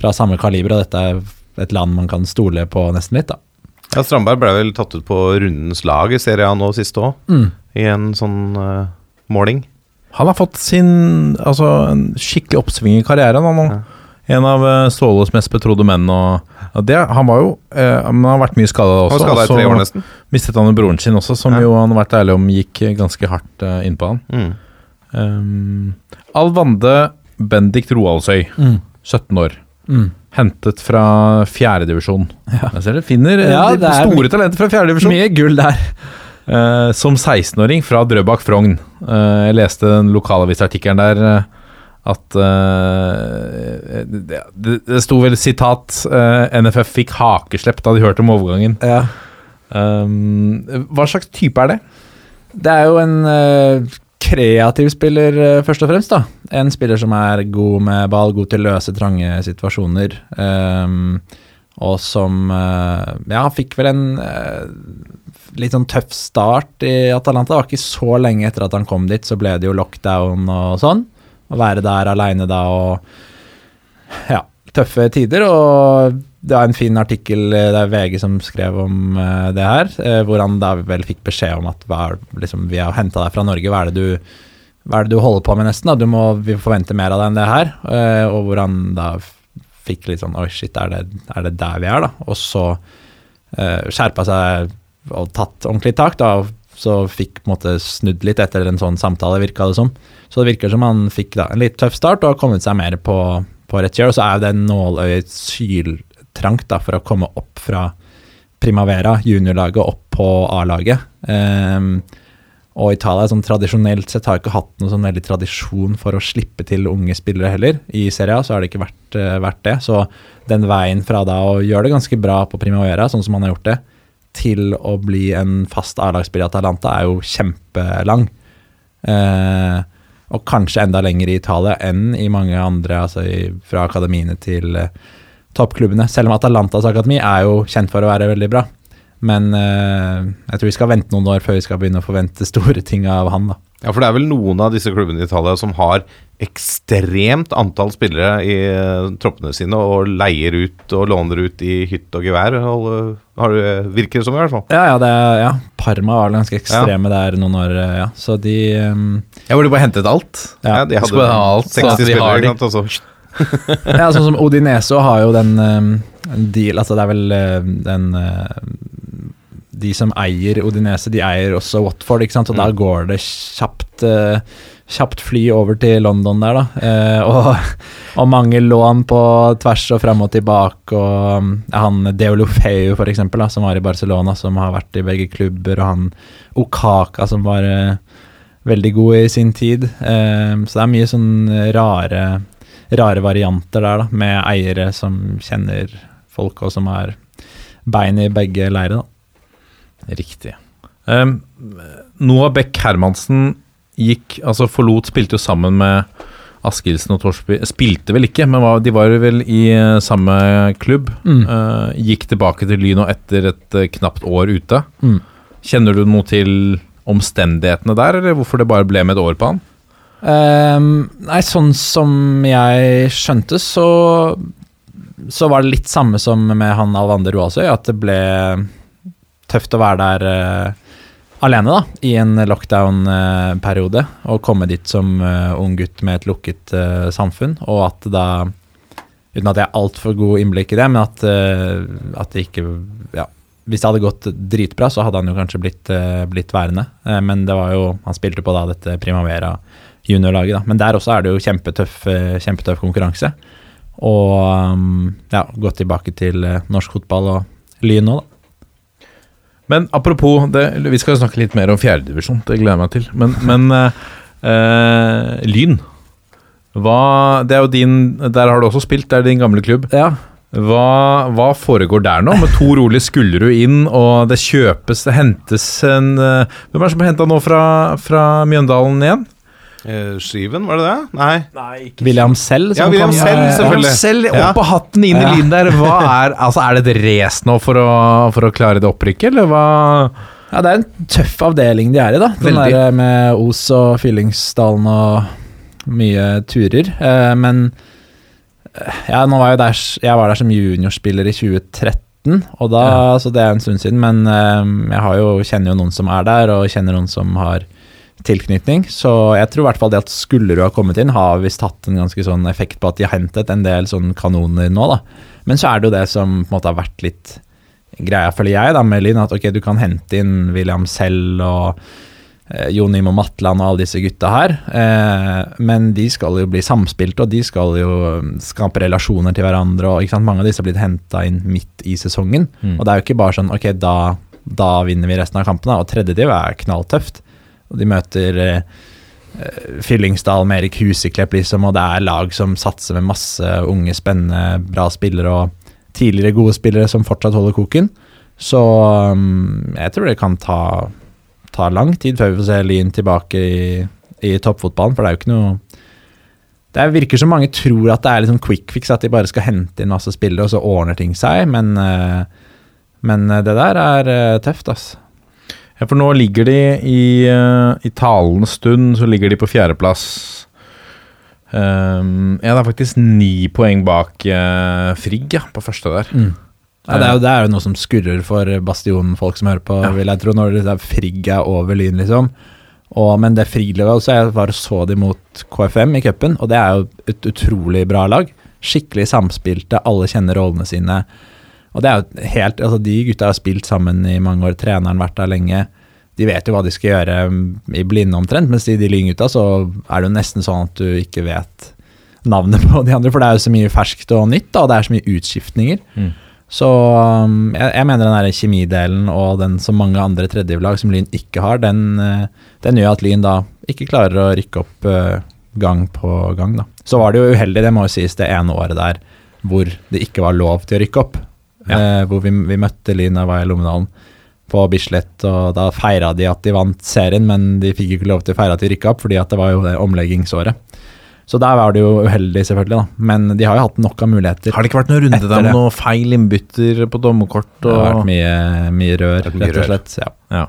fra samme kaliber, og dette er et land man kan stole på nesten litt, da. Ja, Strandberg ble vel tatt ut på rundens lag i serien nå siste òg, Mm. i en sånn uh, måling. Han har fått sin altså, en skikkelig oppsving i karrieren. Han, ja. En av uh, Ståles mest betrodde menn. Og, og det, han var jo eh, men Han har vært mye skada Han var i tre år nesten. mistet han jo broren sin også, som Ja. jo han har vært ærlig om gikk ganske hardt uh, innpå han. Mm. Um, Alvande Bendik Roaldsøy, 17 år. Mm. Hentet fra fjerdedivisjon. Ja. Jeg ser det finner eh, Ja, de store talenter fra fjerdedivisjon. Mye gull der. Uh, som 16-åring fra Drøbak Frogn. Uh, jeg leste den lokalavisartikkelen der uh, at det, det, sto vel sitat NFF fikk hakeslepp da de hørte om overgangen. Ja. Um, hva slags type er det? Det er jo en kreativ spiller, eh, først og fremst. da. En spiller som er god med ball, god til å løse trange situasjoner. Um, og som eh, Ja, fikk vel en uh, litt sånn tøff start i Atalanta. Det var ikke så lenge etter at han kom dit, så ble det jo lockdown og sånn. Å være der aleine da og Ja, tøffe tider. Og det var en fin artikkel, eh, det er VG som skrev om eh, det her, eh, hvor han da vel fikk beskjed om at hva liksom, vi har henta deg fra Norge, hva er det du er det du holder på med nesten? da? Du må, vi forventer mer av deg enn det her. Og hvor han da fikk litt sånn Oi, shit, er det, er det der vi er, da? Og så uh, skjerpa seg og tatt ordentlig tak, da. Så fikk på en måte snudd litt etter en sånn samtale, virka det som. Så det virker som han fikk da en litt tøff start og har kommet seg mer på, på rett kjør. Og så er jo det nåløyet syltrangt da, for å komme opp fra Primavera, juniorlaget, opp på A-laget. Um, og Italia sånn tradisjonelt sett har ikke hatt noe sånn veldig tradisjon for å slippe til unge spillere heller. I Serie A så har det ikke vært, uh, vært det. Så den veien fra da å gjøre det ganske bra på Primavera, sånn som han har gjort det, til å bli en fast A-lagsspiller i Atalanta, er jo kjempelang. Uh, og kanskje enda lenger i Italia enn i mange andre, altså i, fra akademiene til eh, toppklubbene. Selv om Atalantas akademi er jo kjent for å være veldig bra. Men eh, jeg tror vi skal vente noen år før vi skal begynne å forvente store ting av han. da. Ja, for det er vel noen av disse klubbene i Italia som har ekstremt antall spillere i eh, troppene sine og leier ut og låner ut i hytt og gevær. Hold- Har du, virker det som, i hvert fall. Ja, ja, det, ja. Parma var ganske ekstreme der noen år, eh, ja. Så de um, Ja, hvor de bare hentet alt. Ja. Ja, de hadde ha alt, 60 spillere, har de. ikke sant, og så (laughs) Ja, sånn som Odinese har jo den um, deal Altså, det er vel uh, den uh, De som eier Odinese, de eier også Watford, ikke sant, og da går det kjapt uh, Kjapt fly over til London der, da. Eh, og, (laughs) og mange lån på tvers og fram og tilbake. Og um, han Deolofeu, for eksempel, da, som var i Barcelona, som har vært i begge klubber, og han Okaka, som var eh, veldig god i sin tid. Eh, så det er mye sånn rare rare varianter der, da, med eiere som kjenner folk, og som har bein i begge leirer. Riktig. Um, Noah Beck Hermansen gikk, altså forlot, spilte jo sammen med Askildsen og Torsby Spilte vel ikke, men de var vel i eh, samme klubb. Mm. Uh, gikk tilbake til Lyno etter et eh, knapt år ute. Mm. Kjenner du noe til omstendighetene der, eller hvorfor det bare ble med et år på han? Ehm, nei, sånn som jeg skjønte, så så var det litt samme som med han Alvander Roasøy, at det ble tøft å være der uh, alene, da, i en lockdown-periode. og komme dit som uh, ung gutt med et lukket eh, samfunn, og at da Uten at jeg har altfor god innblikk i det, men at, at det ikke Ja. Hvis det hadde gått dritbra, så hadde han jo kanskje blitt, blitt værende. Men det var jo Han spilte på da dette Primavera juniorlaget, da. Men der også er det jo kjempetøff, eh, kjempetøff konkurranse. Og um, ja, gå tilbake til eh, norsk fotball og Lyn nå, da. Men apropos det, Vi skal snakke litt mer om fjerdedivisjon, det gleder jeg meg til. Men, men eh, eh, Lyn hva, Det er jo din Der har du også spilt, det er din gamle klubb. Ja. Hva, hva foregår der nå? Med to rolige Skullerud inn, og det kjøpes, det hentes en Hvem er det som har henta nå fra, fra Mjøndalen igjen? Eh, Skiven, var det det? Nei. William Selv. Ja, William Selv, selvfølgelig. Selv opp av på hatten inn i Ja. linen der. Hva (laughs) er, altså, er det et race nå for å, for å klare det opprykket, eller hva? Ja, det er en tøff avdeling de er i, da. Den Veldig. der med Os og Fyllingsdalen og mye turer. Eh, men eh, ja, nå var jeg der Jeg var der som juniorspiller i 2013, og da Så det er en stund siden, men eh, jeg har jo, kjenner jo noen som er der, og kjenner noen som har tilknytning. Så jeg tror i hvert fall det at Skullerud har kommet inn, har visst hatt en ganske sånn effekt på at de har hentet en del sånn kanoner nå, da. Men så er det jo det som på en måte har vært litt greia, føler jeg, da, med Lyn, at ok, du kan hente inn William Sell og eh, Jon Imo Matland og alle disse gutta her, eh, men de skal jo bli samspilte, og de skal jo mm, skape relasjoner til hverandre, og ikke sant, mange av disse har blitt henta inn midt i sesongen, og det er jo ikke bare sånn ok, da, da vinner vi resten av kampene, og tredje div er knalltøft, og de møter eh, eh, Fyllingsdal med Erik Huseklepp, liksom, og det er lag som satser med masse unge, spennende, bra spillere og tidligere gode spillere som fortsatt holder koken. Så um, jeg tror det kan ta, ta lang tid før vi får se Lyn tilbake i, i toppfotballen, for det er jo ikke noe Det virker som mange tror at det er liksom quick fix, at de bare skal hente inn masse spillere, og så ordner ting seg, men, eh, men det der er tøft, altså. Ja, for nå ligger de i, uh, i talende stund, så ligger de på fjerdeplass. Um, ja, det er faktisk ni poeng bak uh, Frigg, ja, på første der. Ja, det, er jo, det er jo noe som skurrer for Bastionen-folk som hører på, vil jeg tro, når det er Frigg er over Lyn, liksom. Og, men det Frigg-laget også, jeg bare så de mot KFM i cupen, og det er jo et utrolig bra lag. Skikkelig samspilte, alle kjenner rollene sine. Og det er jo helt, altså De gutta har spilt sammen i mange år, treneren vært der lenge. De vet jo hva de skal gjøre mm, i blinde omtrent, mens de, de Lyn-gutta så er det jo nesten sånn at du ikke vet navnet (laughs) på de andre, for det er jo så mye ferskt og nytt, da, og det er så mye utskiftninger. Så um, jeg, jeg mener den der kjemidelen og den som mange andre tredjelag som Lyn ikke har, den, eh, den gjør at Lyn da ikke klarer å rykke opp eh, gang på gang. da. Så var det jo uheldig, det må jo sies, det ene året der hvor det ikke var lov til å rykke opp. Eh, hvor vi, vi møtte Lyn i Lommedalen på Bislett, og da feira de at de vant serien, men de fikk ikke lov til å feire at de rykka opp, fordi at det var jo det omleggingsåret. Så der var det jo uheldig, selvfølgelig, da. Men de har jo hatt nok av muligheter. Har det ikke vært noen runde der med noen noe feil innbytter på dommerkort? Det har vært mye, mye rør, Vært mye rett og rør. slett. Ja. ja.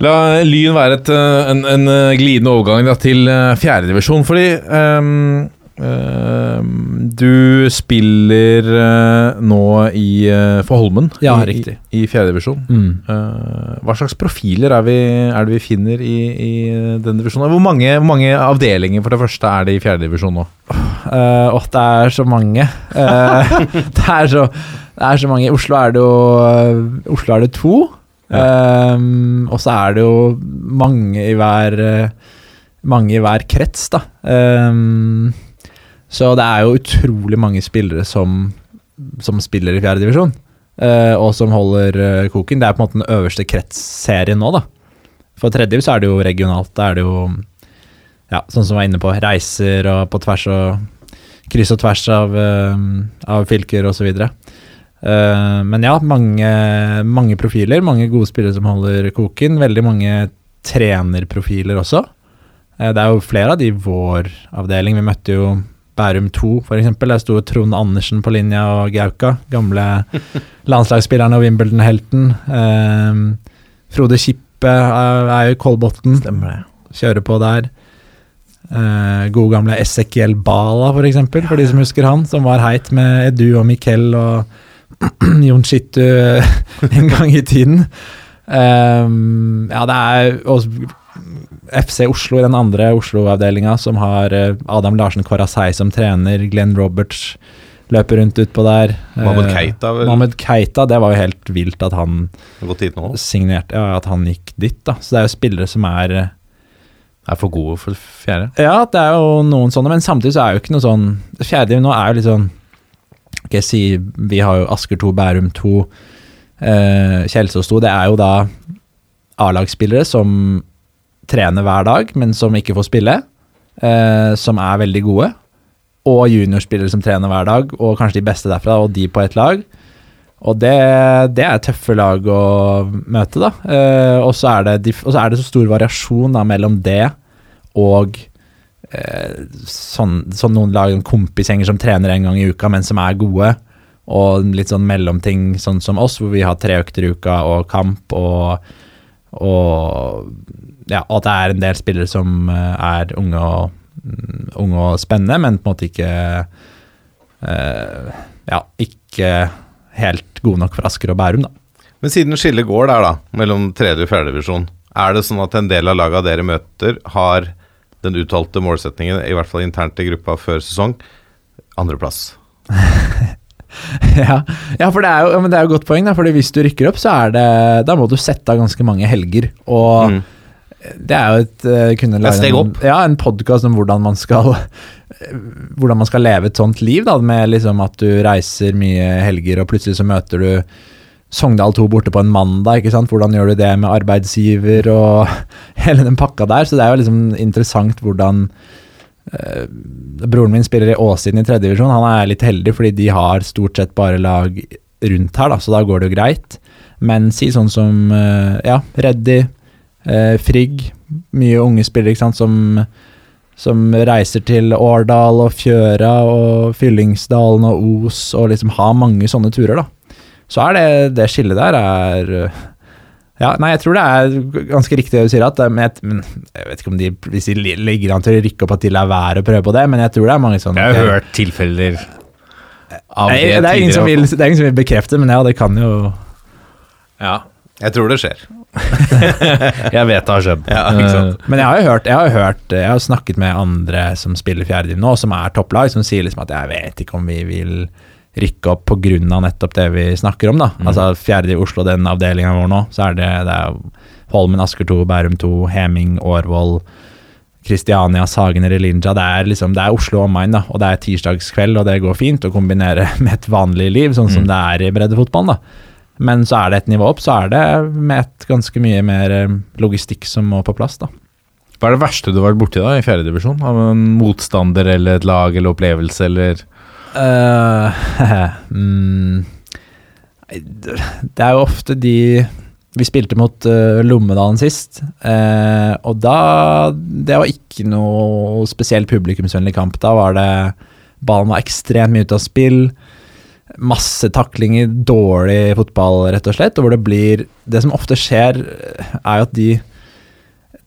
La Lyn være et, eh, en, en eh, glidende overgang da, til fjerdedivisjon, fordi ehm, du spiller eh, nå i, eh, for Holmen Ja, i, i, i fjerdedivisjon. Mm. Uh, hva slags profiler er, vi, er det vi finner i, i den divisjonen? Hvor mange, hvor mange avdelinger for det første er det i fjerdedivisjon nå? Uh, Åh, det er så mange. Uh, (laughs) det, er så, det er så mange. I Oslo er det jo eh, Oslo er det to. Eh, og så er det jo mange i hver eh, Mange i hver krets, da. Eh, så det er jo utrolig mange spillere som, som spiller i fjerde divisjon. eh, og som holder eh, koken. Det er på en måte den øverste kretsserien nå, da. For tredje så er det jo regionalt. Da er det jo ja, sånn som vi var inne på, reiser og på tvers og kryss og tvers av, eh, av fylker osv. Uh, men ja, mange, mange profiler, mange gode spillere som holder koken. Veldig mange trenerprofiler også. Uh, det er jo flere av de i vår avdeling. Vi møtte jo Bærum 2, f.eks. Der sto Trond Andersen på linja og Gauka. Gamle (laughs) landslagsspilleren og Wimbledon-helten. Um, Frode Kippe er, jo i Kolbotn. Kjører på der. Uh, god gamle Ezekiel Bala, for eksempel, for de som husker han. Som var heit med Edu og Mikkel og (clears throat) Jon Chittu (laughs) en gang i tiden. Um, ja, det er også FC Oslo i den andre Oslo-avdelinga, som har eh, Adam Larsen Korasei som trener. Glenn Roberts løper rundt utpå der. Mohammed Eh, Keita vel Mohammed Keita, det var jo helt vilt at han signerte Ja, at han gikk dit, da. Så det er jo spillere som er eh, Er for gode for fjerde. ja, det er jo noen sånne, men samtidig så er jo ikke noe sånn Fjerde nå er jo litt sånn Skal jeg si Vi har jo Asker 2, Bærum 2, eh, Kjelsås 2. Det er jo da A-lagsspillere som trener hver dag, men som ikke får spille. Eh, som er veldig gode. Og juniorspillere som trener hver dag, og kanskje de beste derfra, og de på et lag. Og det, det er tøffe lag å møte, da. Eh, og, så er det, og så er det så stor variasjon da, mellom det og eh, sånn, sånn noen lag, en kompisgjenger som trener en gang i uka, men som er gode. Og litt sånn mellomting, sånn som oss, hvor vi har tre økter i uka og kamp og, og ja, at det er en del spillere som eh, er unge og, mm, unge og spennende, men på en måte ikke eh, Ja, ikke helt gode nok for Asker og Bærum, da. Men siden skillet går der, da, mellom tredje og fjerde divisjon, er det sånn at en del av laga dere møter, har den uttalte målsetningen, i hvert fall internt i gruppa før sesong, andreplass? (laughs) (laughs) ja, ja, for det er jo ja, men det er jo godt poeng, da, fordi hvis du rykker opp, så er det Da må du sette av ganske mange helger, og Mm. det er jo et eh, kunne lage en. Ja, en podkast om hvordan man skal hvordan man skal leve et sånt liv, da, med liksom at du reiser mye helger, og plutselig så møter du Sogndal 2 borte på en mandag, ikke sant? Hvordan gjør du det med arbeidsgiver og (laughs) hele den pakka der? Så det er jo liksom interessant hvordan Broren min spiller i Åsiden i tredje divisjon. Han er litt heldig, fordi de har stort sett bare lag rundt her, da, så da går det jo greit. Men si sånn som eh, ja, Reddy, eh, Frigg, mye unge spillere ikke sant, som som reiser til Årdal og Fjøra og Fyllingsdalen og Os og liksom har mange sånne turer, da. Så er det det skillet der er Ja, nei, jeg tror det er ganske riktig det du sier, at men jeg, men jeg vet ikke om de hvis de ligger an til å rykke opp at de lar være å prøve på det, men jeg tror det er mange sånne Jeg har hørt tilfeller av Nei, det, det, er ingen som vil, det er ingen som vil bekrefte, men ja, det kan jo Ja, Jeg tror det skjer. (laughs) jeg vet det har skjedd. Ja? Eh, Men jeg har jo hørt, jeg har hørt Jeg har snakket med andre som spiller fjerdediv nå, som er topplag, som sier liksom at jeg vet ikke om vi vil rykke opp pga. nettopp det vi snakker om, da. Altså i Oslo, den avdelinga vår nå, så er det, det er Holmen, Asker 2, Bærum 2, Heming, Årvoll, Kristiania, Sagene, Relinja. Det er liksom, det er Oslo omegn, da, og det er tirsdagskveld, og det går fint å kombinere (laughs) med et vanlig liv, sånn som det er i breddefotballen, da. Men så er det et nivå opp, så er det med et ganske mye mer eh, logistikk som må på plass, da. Hva er det verste du har vært borti da i fjerde divisjon? Av en motstander eller et lag eller opplevelse eller Eh, (laughs) mm, det er jo ofte de Vi spilte mot eh, Lommedalen sist, eh, og da Det var ikke noe spesielt publikumsvennlig kamp. Da var det Ballen var ekstremt mye ute av spill. Masse taklinger, dårlig fotball, rett og slett. Og hvor det blir Det som ofte skjer, er jo at de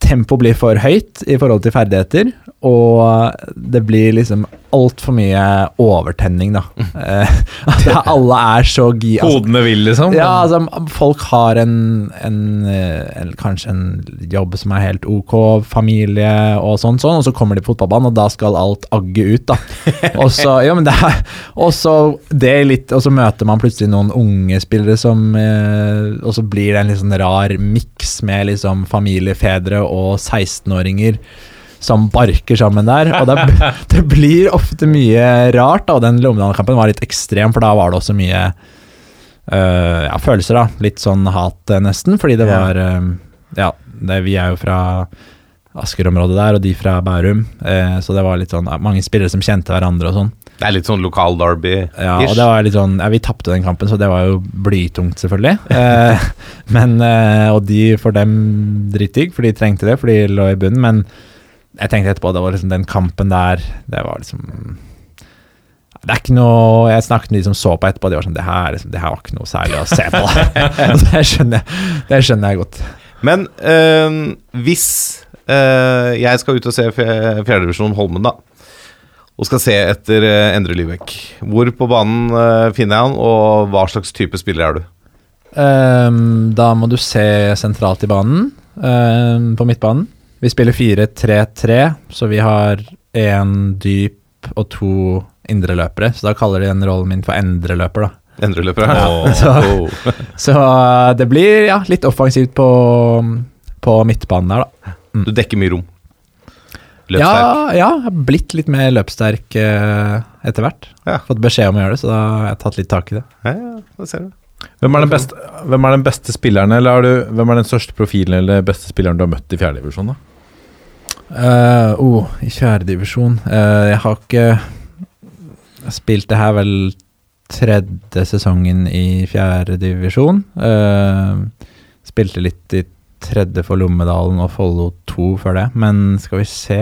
tempoet blir for høyt i forhold til ferdigheter, og det blir liksom altfor mye overtenning, da. Eh, (laughs) At alle er så gi... altså- Hodene vil, liksom. ja, altså, folk har en, en, eh, en Kanskje en jobb som er helt ok, familie og sånn, sånn, og så kommer de på fotballbanen, og da skal alt agge ut, da. (laughs) Og så, ja, men det er, og så det litt Og så møter man plutselig noen unge spillere som eh, Og så blir det en litt sånn rar miks med liksom familiefedre og 16-åringer som barker sammen der. Og det, (laughs) det blir ofte mye rart, da. Og den Lommedal-kampen var litt ekstrem, for da var det også mye øh, ja, følelser, da. Litt sånn hat, eh, nesten, fordi det var øh, Ja, det, vi er jo fra Asker-området der, og de fra Bærum, eh, så det var litt sånn mange spillere som kjente hverandre og sånn. Det er litt sånn lokal derby. Ja, og det var litt sånn Ja, vi tapte den kampen, så det var jo blytungt, selvfølgelig. (laughs) Eh, men eh, Og de for dem dritdigg, for de trengte det, for de lå i bunnen. Men jeg tenkte etterpå, det var liksom den kampen der Det var liksom Det er ikke noe Jeg snakket med de som så på etterpå, de var sånn Det her, liksom, det her var ikke noe særlig å se på. (laughs) Det skjønner jeg, det skjønner jeg godt. Men øh, hvis øh, jeg skal ut og se fje- fjerdedivisjon Holmen, da, og skal se etter eh, Endre Livek, hvor på banen øh, finner jeg han, og hva slags type spiller er du? Um, da må du se sentralt i banen, um, på midtbanen. Vi spiller 4-3-3, så vi har én dyp og to indreløpere. Så da kaller de den rollen min for endreløper, da. Endreløper? ja. Oh. (laughs) Så så, det blir ja, litt offensivt på, på midtbanen der, da. Du dekker mye rom. Løpssterk. Ja, ja, jeg har blitt litt mer løpssterk eh, etter hvert. Ja. Fått beskjed om å gjøre det, så da har jeg tatt litt tak i det. Ja, ja, det ser du. Hvem er den beste, hvem er den beste spilleren, eller har du, hvem er den største profilen eller beste spilleren du har møtt i fjerdedivisjon? Uh, oh, I fjerdedivisjon uh, Jeg har ikke spilt det her vel tredje sesongen i fjerdedivisjon. Uh, spilte litt i tredje for Lommedalen og Follo 2 før det, men skal vi se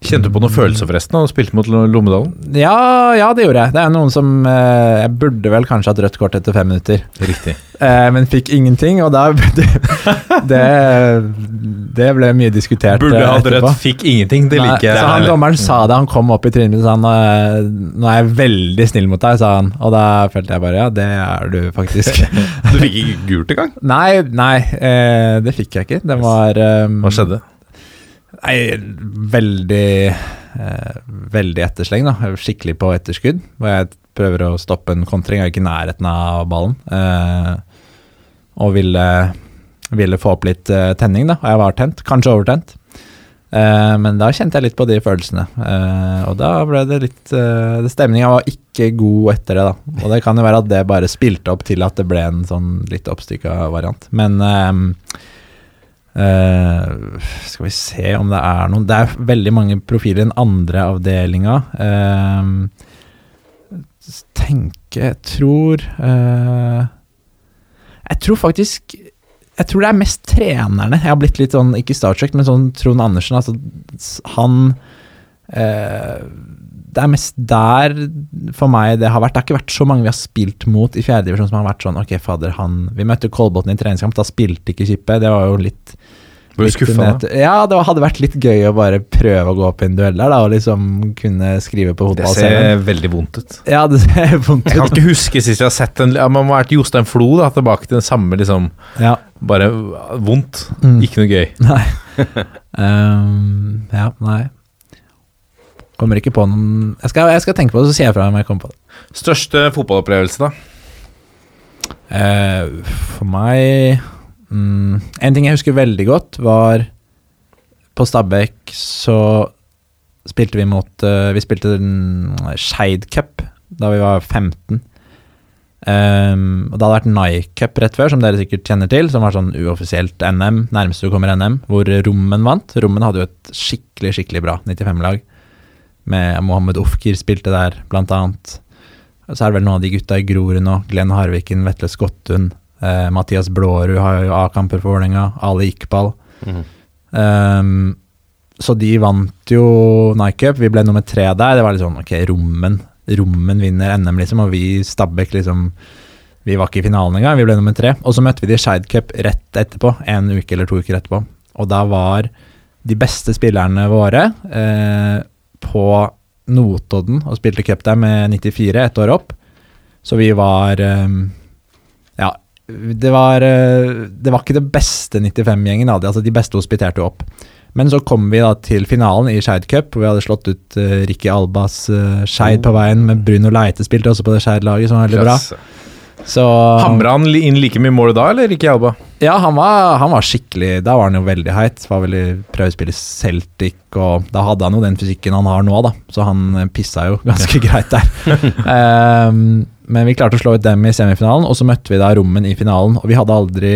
Kjente du på noen følelser forresten da du spilte mot Lo- Lommedalen? Ja, ja, det gjorde jeg. Det er noen som eh, Jeg burde vel kanskje hatt rødt kort etter fem minutter, Riktig. (laughs) eh, men fikk ingenting, og da det, (laughs) det, det ble mye diskutert Burde eh, hatt rødt, fikk ingenting. Det liker jeg. Så han dommeren sa det, han kom opp i trynet mitt og sa han, "Nå- nå er jeg veldig snill mot deg, sa han. Og da følte jeg bare ja, det er du faktisk. (laughs) Du fikk ikke gult engang? nei, nei, eh, det fikk jeg ikke. Det var eh, Hva skjedde? Nei, veldig eh, Veldig ettersleng, da. Skikkelig på etterskudd. Hvor jeg prøver å stoppe en kontring, er ikke i nærheten av ballen. Eh, og ville, ville få opp litt eh, tenning, da. Og jeg var tent. Kanskje overtent. Eh, men da kjente jeg litt på de følelsene. Eh, og da ble det litt eh, Stemninga var ikke god etter det, da. Og det kan jo være at det bare spilte opp til at det ble en sånn litt oppstykka variant. Men eh, Eh, skal vi se om det er noen Det er veldig mange profiler i den andre avdelinga. Uh, tenke Jeg tror uh, Jeg tror faktisk Jeg tror det er mest trenerne. Jeg har blitt litt sånn, ikke starstruck, men sånn Trond Andersen. Altså, han eh, det er mest der for meg det har vært. Det har ikke vært så mange vi har spilt mot i fjerdedivisjon som har vært sånn Ok, fader, han Vi møtte Kolbotn i treningskamp, da spilte ikke Kippe. Det var jo litt Ble du skuffa da? Ja, det hadde vært litt gøy å bare prøve å gå opp i en duell der, da, og liksom kunne skrive på fotball. Det ser veldig vondt ut. Ja, det ser (laughs) vondt Jeg kan ikke huske sist jeg har sett en ja, Man må ha vært Jostein Flo, da, tilbake til den samme liksom Ja. Bare vondt. Mm. Ikke noe gøy. (laughs) Nei. um, ja, nei. Kommer ikke på noen jeg skal, jeg skal tenke på det, så sier jeg fra om jeg kommer på det. Største fotballopplevelse, da? Uh, for meg mm, En ting jeg husker veldig godt, var På Stabæk så spilte vi mot uh, Vi spilte Skeid Cup da vi var 15. Um, og det hadde vært Nike Cup rett før, som dere sikkert kjenner til, som var sånn uoffisielt NM, nærmeste du kommer NM, hvor Rommen vant. Rommen hadde jo et skikkelig, skikkelig bra 95-lag, med Mohammed Ofker spilte der, blant annet. Og Så er det vel noen av de gutta i Grorud nå. Glenn Harviken, Vetle Skottun, eh, Mathias Blårud har jo A-kamper for Vålerenga, Ali Iqbal. Mm. Um, så de vant jo Nike Cup. Vi ble nummer tre der. Det var litt sånn ok, Rommen Rommen vinner NM, liksom, og vi Stabæk liksom Vi var ikke i finalen engang, vi ble nummer tre. Og så møtte vi de i Skeid Cup rett etterpå, en uke eller to uker etterpå. og da var de beste spillerne våre eh, på Notodden og spilte cup der med 94, ett år opp. Så vi var eh, det var, eh, det var ikke det beste 95-gjengen. da. Altså, de beste hospiterte jo opp. Men så kom vi da til finalen i Skeid Cup, hvor vi hadde slått ut uh, Ricky Albas uh, Skeid på veien. Men Bruno Leite spilte også på det Skeid-laget, som var veldig bra. Så Hamra han inn like mye mål da, eller Ricky Alba? Ja, han var, han var skikkelig Da var han jo veldig heit. Var veldig prøvespiller Celtic, og da hadde han jo den fysikken han har nå, da. Så han pissa jo ganske (laughs) greit der. (laughs) Ehm, men vi klarte å slå ut dem i semifinalen, og så møtte vi da Rommen i finalen. Og vi hadde aldri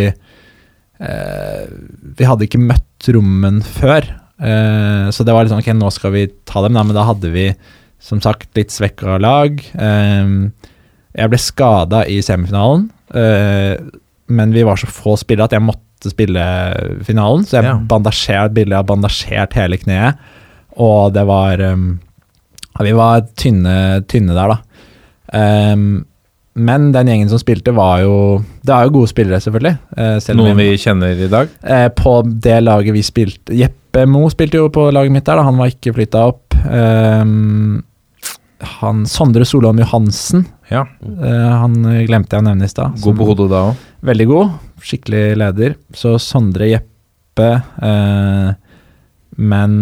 eh, Vi hadde ikke møtt Rommen før. Eh, så det var litt sånn Ok, nå skal vi ta dem, da. Men da hadde vi som sagt litt svekka lag. Eh, jeg ble skada i semifinalen, eh, men vi var så få spillere at jeg måtte spille finalen. Så jeg Ja. bandasjert, bildet av bandasjert hele kneet, og det var um, Vi var tynne, tynne der, da. Um, men den gjengen som spilte, var jo Det er jo gode spillere, selvfølgelig. Uh, Noen vi kjenner i dag? Uh, på det laget vi spilte Jeppe Mo spilte jo på laget mitt der, da. han var ikke flytta opp. Um, han Sondre Solholm Johansen, Ja. uh, han glemte jeg å nevne i stad. God på hodet da òg. Veldig god. Skikkelig leder. Så Sondre Jeppe Men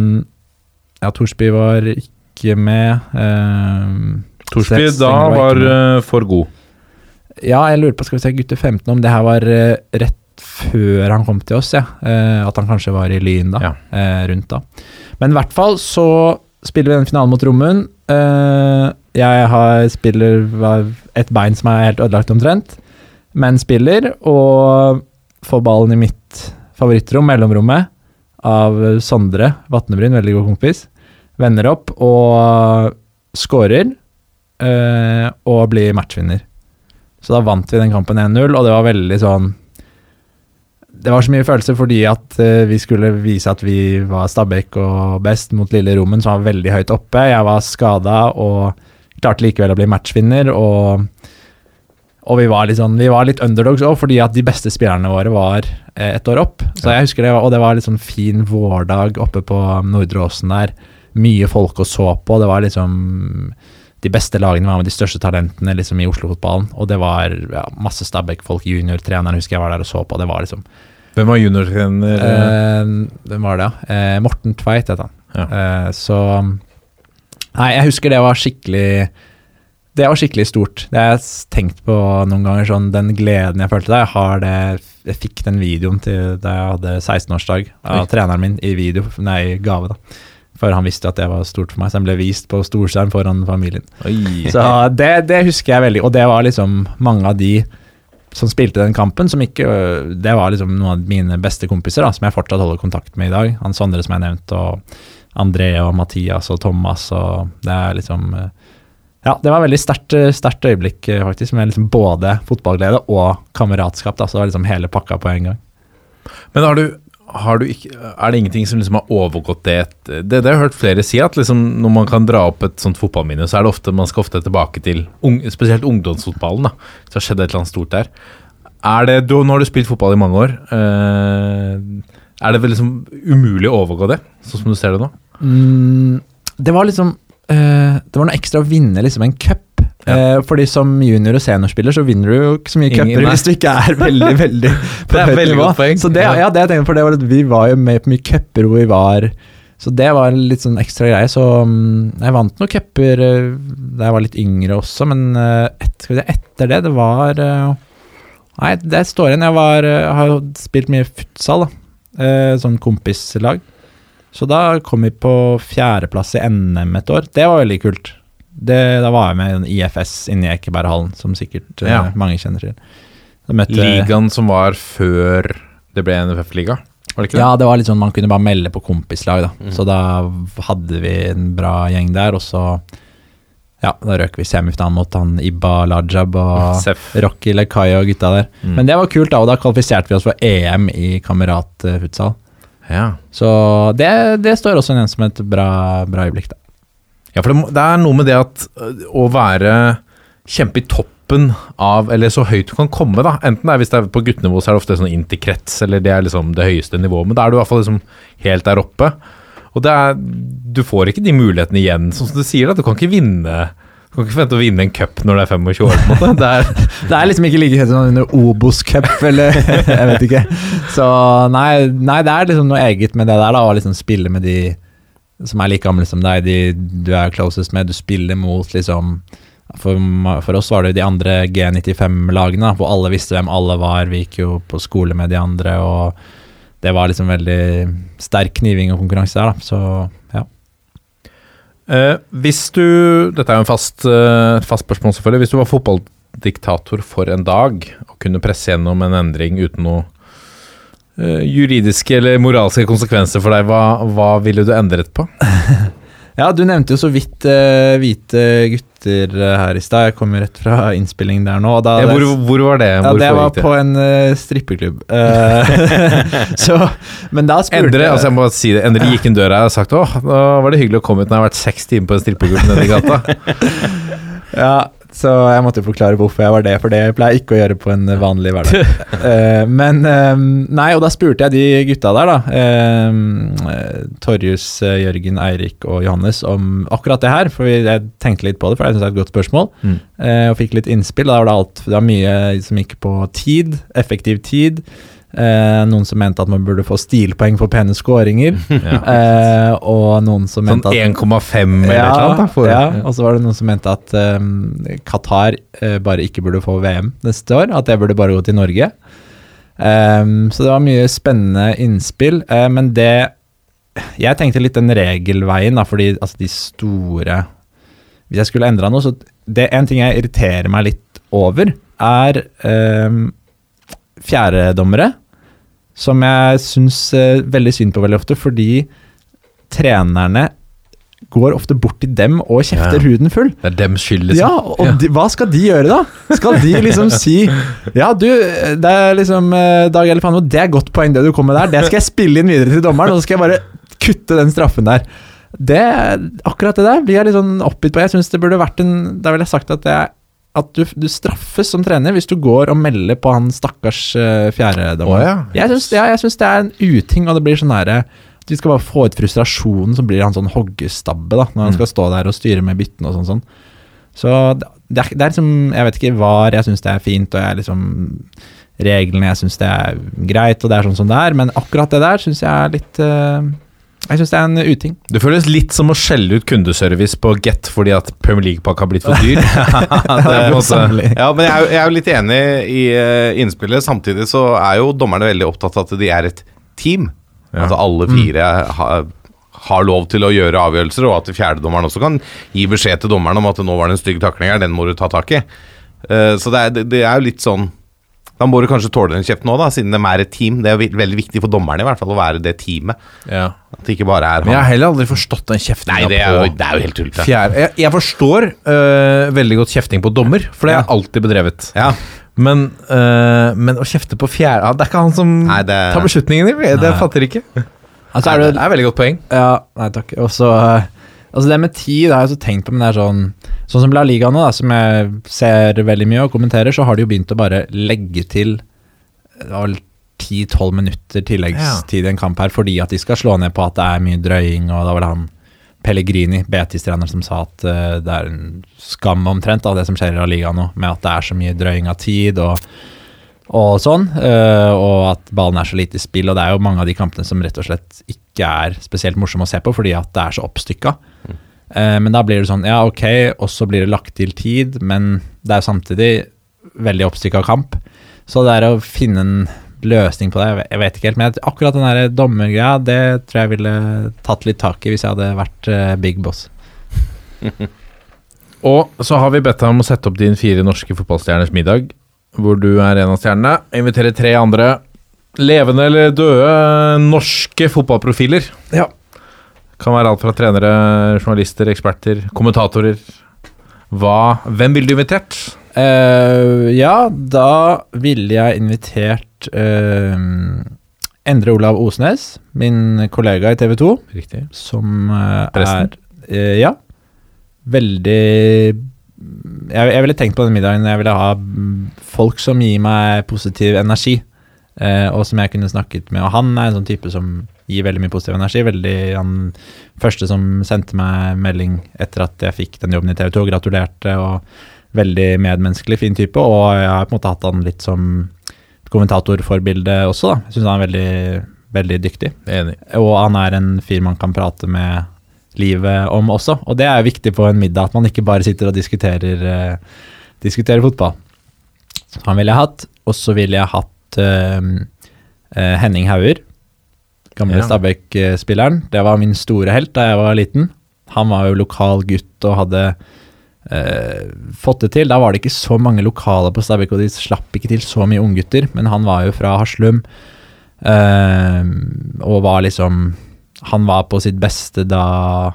ja, Torsby var ikke med. Eh, Torsby da var eh, for god. Ja, jeg lurer på, skal vi se, gutter 15, om det her var uh, rett før han kom til oss, ja. Uh, at han kanskje var i Lyn da, Ja. rundt da. Men i hvert fall så spiller vi den finalen mot Romund. Jeg har spiller et bein som er helt ødelagt omtrent, men spiller, og får ballen i mitt favorittrom, mellomrommet, av Sondre Vatnebryn, veldig god kompis. Vender opp og scorer, eh, og bli matchvinner. Så da vant vi den kampen 1-0, og det var veldig sånn Det var så mye følelser fordi at uh, vi skulle vise at vi var Stabæk og best mot Lille Rommen, som var veldig høyt oppe. Jeg var skada og klarte likevel å bli matchvinner, og, og vi var sånn Vi var litt underdogs òg, fordi at de beste spillerne våre var eh, et år opp. Så jeg husker det, og det var litt sånn fin vårdag oppe på Nordre Åsen der. Mye folk å så på. Det var liksom de beste lagene var med de største talentene liksom, i Oslo-fotballen. Og det var ja, masse Stabæk-folk, juniortreneren husker jeg var der og så på. Det var liksom Hvem var juniortrener? eh, Hvem var det, ja? Eh, Morten Tveit het han. Ja. Eh, så Nei, jeg husker det var skikkelig Det var skikkelig stort. Det har jeg tenkt på noen ganger, sånn den gleden jeg følte da. Jeg har det Jeg fikk den videoen til da jeg hadde 16-årsdag av Oi. treneren min i video, nei, gave, da. For han visste at det var stort for meg, så den ble vist på storskjerm foran familien. Oi. Så det, det husker jeg veldig, og det var liksom mange av de som spilte den kampen, som ikke Det var liksom noen av mine beste kompiser, da, som jeg fortsatt holder kontakt med i dag. Han Sondre som jeg nevnte, og André og Mathias og Thomas, og det er liksom Ja, det var et veldig sterkt øyeblikk, faktisk, med liksom både fotballglede og kameratskap. da, Så det var liksom hele pakka på en gang. Men har du ikke, er det ingenting som liksom har overgått det? Det, det har jeg hørt flere si, at liksom når man kan dra opp et sånt fotballminne, så er det ofte man skal ofte tilbake til ung, spesielt ungdomsfotballen. da, Så har skjedd et eller annet stort der. Er det, du, nå har du spilt fotball i mange år. Eh, er det liksom umulig å overgå det, sånn som du ser det nå? Mm, det var liksom eh, Det var noe ekstra å vinne liksom en cup. Eh, fordi som junior- og seniorspiller så vinner du jo ikke så mye cuper hvis du ikke er veldig, (laughs) veldig på Det er veldig nivå. godt poeng. Så det, Ja. ja, det jeg tenkte for det var at vi var jo med på mye cuper hvor vi var Så det var en litt sånn ekstra greie. Så mm, jeg vant noen cuper eh, da jeg var litt yngre også, men eh, et, skal vi se, etter det, det var Nei, det står igjen. Jeg, var, har spilt mye futsal, da. Sånn kompislag. Så da kom vi på fjerdeplass i NM et år. Det var veldig kult. Det, da var jeg med i IFS inne i Ekeberghallen, som sikkert eh, Ja. mange kjenner til. Møtte, Ligaen som var før det ble NFF-liga, var det ikke det? Ja, det var litt sånn man kunne bare melde på kompislag, da. Så da hadde vi en bra gjeng der, og så Ja, da røk vi semifinalen mot han Ibba Lajab og (laughs) Sef. Rocky Lekai og gutta der. Mm. Men det var kult, da, og da kvalifiserte vi oss for EM i kameratfutsal. Ja. Så det, det står også igjen som et bra, bra øyeblikk, da. Ja, for det, det er noe med det at øh, å være kjempe i toppen av Eller så høyt du kan komme, da. Enten det er hvis det er på guttenivå, så er det ofte sånn inn til krets, eller det er liksom det høyeste nivået. Men da er du i hvert fall liksom helt der oppe. Og det er Du får ikke de mulighetene igjen, sånn som du sier, da. Du kan ikke vinne Du kan ikke forvente å vinne en cup når du er 25 år, på en måte. Det er, (laughs) Det er liksom ikke like kjent som under Obos Cup, eller (laughs) jeg vet ikke. Så nei, nei, det er liksom noe eget med det der, da, å liksom spille med de som er like gamle som deg, de du er closest med. Du spiller mot liksom For, for oss var det jo de andre G95-lagene, hvor alle visste hvem alle var. Vi gikk jo på skole med de andre, og det var liksom veldig sterk kniving og konkurranse der, da. Så ja. Eh, hvis du Dette er jo en fast, eh, fast spørsmål, selvfølgelig. Hvis du var fotballdiktator for en dag og kunne presse gjennom en endring uten noe juridiske eller moralske konsekvenser for deg, hva, hva ville du endret på? (laughs) Ja, du nevnte jo så vidt uh, hvite gutter eh, her i stad. Jeg kom jo rett fra innspilling der nå. Da, Ja, hvor, hvor var det? Ja, det var på en uh, strippeklubb. Uh, (laughs) så, men da spurte Endre, altså jeg må bare si det, Endre gikk inn døra og sagt åh, nå var det hyggelig å komme ut når jeg har vært seks timer på en strippeklubb nede i gata. (laughs) Ja, så jeg måtte forklare hvorfor jeg var det, for det pleier jeg ikke å gjøre på en vanlig hverdag. uh, (laughs) men uh, Nei, og da spurte jeg de gutta der, da. Uh, Torjus, eh, Jørgen, Eirik og Johannes om akkurat det her. For jeg tenkte litt på det, for jeg syns det er et godt spørsmål. Mm. eh, og fikk litt innspill. Da var det alt Det var mye som gikk på tid, effektiv tid. Eh, noen som mente at man burde få stilpoeng for pene skåringer. (laughs) Ja. eh, og noen som Sånn mente at 1,5 eller ja, noe sånt? ja, og så var det noen som mente at eh, Qatar eh, bare ikke burde få VM neste år, at det burde bare gå til Norge. Um, så det var mye spennende innspill, eh, men det Jeg tenkte litt den regelveien, da, fordi altså, de store Hvis jeg skulle endra noe, så det En ting jeg irriterer meg litt over, er eh, fjerdedommere. Som jeg syns eh, veldig synd på veldig ofte, fordi trenerne går ofte bort til dem og kjefter Ja. huden full. Det er dems skyld, liksom. Ja, og De, hva skal de gjøre da? Skal de liksom (laughs) si Ja, du, det er liksom eh, Dag Elefano, det er godt poeng det du kom med der. Det skal jeg spille inn videre til dommeren, og så skal jeg bare kutte den straffen der. Det, akkurat det der blir jeg litt sånn oppgitt på. Jeg synes det burde vært en Da ville jeg sagt at det er at du, du straffes som trener hvis du går og melder på han stakkars uh, fjerdedommer. Oh, ja. Jeg syns ja, det er en uting, og det blir sånn derre at vi skal bare få ut frustrasjonen, så blir han sånn hoggestabbe da, når han skal stå der og styre med byttene og sånn. sånn. Så det er, det er liksom Jeg vet ikke hva jeg syns det er fint, og jeg liksom Reglene jeg syns det er greit, og det er sånn som det er, men akkurat det der syns jeg er litt eh, Jeg syns det er en uting. Det føles litt som å skjelle ut kundeservice på Get fordi at Premier League-pakka har blitt for dyr. (laughs) Ja, men jeg er, jo- jeg er jo litt enig i eh, innspillet. Samtidig så er jo dommerne veldig opptatt av at de er et team. Ja. Altså alle fire har, har lov til å gjøre avgjørelser, og at fjerdedommeren også kan gi beskjed til dommeren om at nå var det en stygg takling her, den må du ta tak i. Uh, så det er, det- det er jo litt sånn Da må du kanskje tåle en kjeft nå da, siden de er et team. Det er jo veldig viktig for dommerne i hvert fall å være det teamet. ja. At det ikke bare er Men jeg har heller aldri forstått den kjeftinga Nei, det er, jo, det er jo helt tullete. jeg, jeg forstår øh, veldig godt kjefting på dommer, for det Ja. er alltid bedrevet. Ja. Men, øh, men å kjefte på fjerde Det er ikke han som Nei, det- tar beslutningene. Det Nei. fatter ikke. Altså, er det det, er et veldig godt poeng. Ja, nei takk. Og så eh, Altså det med tid har jeg også tenkt på, men det er sånn Sånn som La Liga nå, da, som jeg ser veldig mye og kommenterer, så har de jo begynt å bare legge til Det var 10-12 minutter tilleggstid i en kamp her, fordi at de skal slå ned på at det er mye drøying, og da var det han Pellegrini, Betis-treneren, som sa at uh, det er en skam omtrent av det som skjer i La Liga nå, med at det er så mye drøying av tid og, og sånn, uh, og at ballen er så lite i spill. Og det er jo mange av de kampene som rett og slett ikke er spesielt morsomme å se på, fordi at det er så oppstykka. Eh, men da blir det sånn, ja ok, og så blir det lagt til tid, men det er samtidig veldig oppstykka kamp. Så det er å finne en løsning på det, jeg vet- ikke helt. Men akkurat den der dommergreia, det tror jeg ville tatt litt tak i hvis jeg hadde vært eh, big boss. (laughs) Og så har vi bedt deg om å sette opp din fire norske fotballstjerners middag, hvor du er en av stjernene. Inviterer tre andre levende eller døde norske fotballprofiler. Ja. Kan være alt fra trenere, journalister, eksperter, kommentatorer. Hva, hvem ville du invitert? Uh, ja, da ville jeg invitert uh, Endre Olav Osnes, min kollega i TV 2, Riktig. som uh, er Ja. Veldig jeg, jeg ville tenkt på den middagen Jeg ville ha folk som gir meg positiv energi, og som jeg kunne snakket med. Og han er en sånn type som gir veldig mye positiv energi. Veldig Han første som sendte meg melding etter at jeg fikk den jobben i TV 2, gratulerte, og veldig medmenneskelig, fin type. Og jeg har på en måte hatt han litt som kommentatorforbilde også, da. Jeg syns han er veldig, veldig dyktig. Enig. Og han er en fyr man kan prate med livet om også. Og det er viktig på en middag, at man ikke bare sitter og diskuterer, eh, diskuterer fotball. Så han ville jeg hatt. Og så ville jeg hatt eh, eh, Henning Hauger. Gamle Ja. Stabæk-spilleren. Det var min store helt da jeg var liten. Han var jo lokal gutt og hadde eh, fått det til. Da var det ikke så mange lokale på Stabæk, og de slapp ikke til så mye unggutter, men han var jo fra Haslum. eh, og var liksom Han var på sitt beste da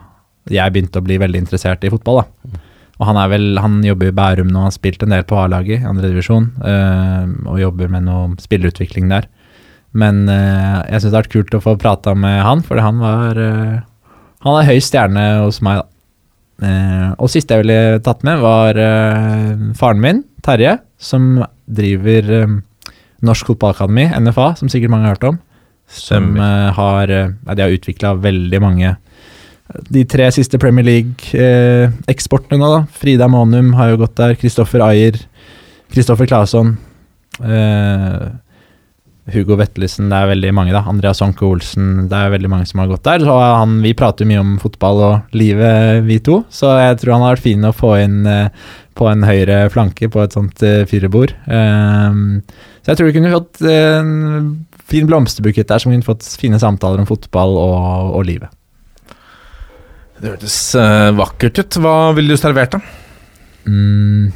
jeg begynte å bli veldig interessert i fotball. da. Og han er vel, han jobber i Bærum nå, han har spilt en del på A-laget i andre divisjon, eh, og jobber med noe spillerutvikling der. Men uh, jeg syns det har vært kult å få prata med han, for han var uh, Han er høy stjerne hos meg, da. Uh, og siste jeg ville tatt med, var faren min, Terje, som driver Norsk Fotballakademi, NFA, som sikkert mange har hørt om. Som har uh, De har utvikla veldig mange De tre siste Premier League-eksportene nå, da. Frida Monum har jo gått der. Kristoffer Ayer. Kristoffer Claesson. eh, Hugo Vettelsen, det er veldig mange, da. Andreas Anke Olsen, det er veldig mange som har gått der. Så han, vi prater jo mye om fotball og livet, vi to. Så jeg tror han har vært fin å få inn eh, på en høyre flanke på et sånt uh, firebord. Ehm, så jeg tror vi kunne fått eh, en fin blomsterbukett der som kunne fått fine samtaler om fotball og, og livet. Det hørtes eh, vakkert ut. Hva ville du servert, da? Mm,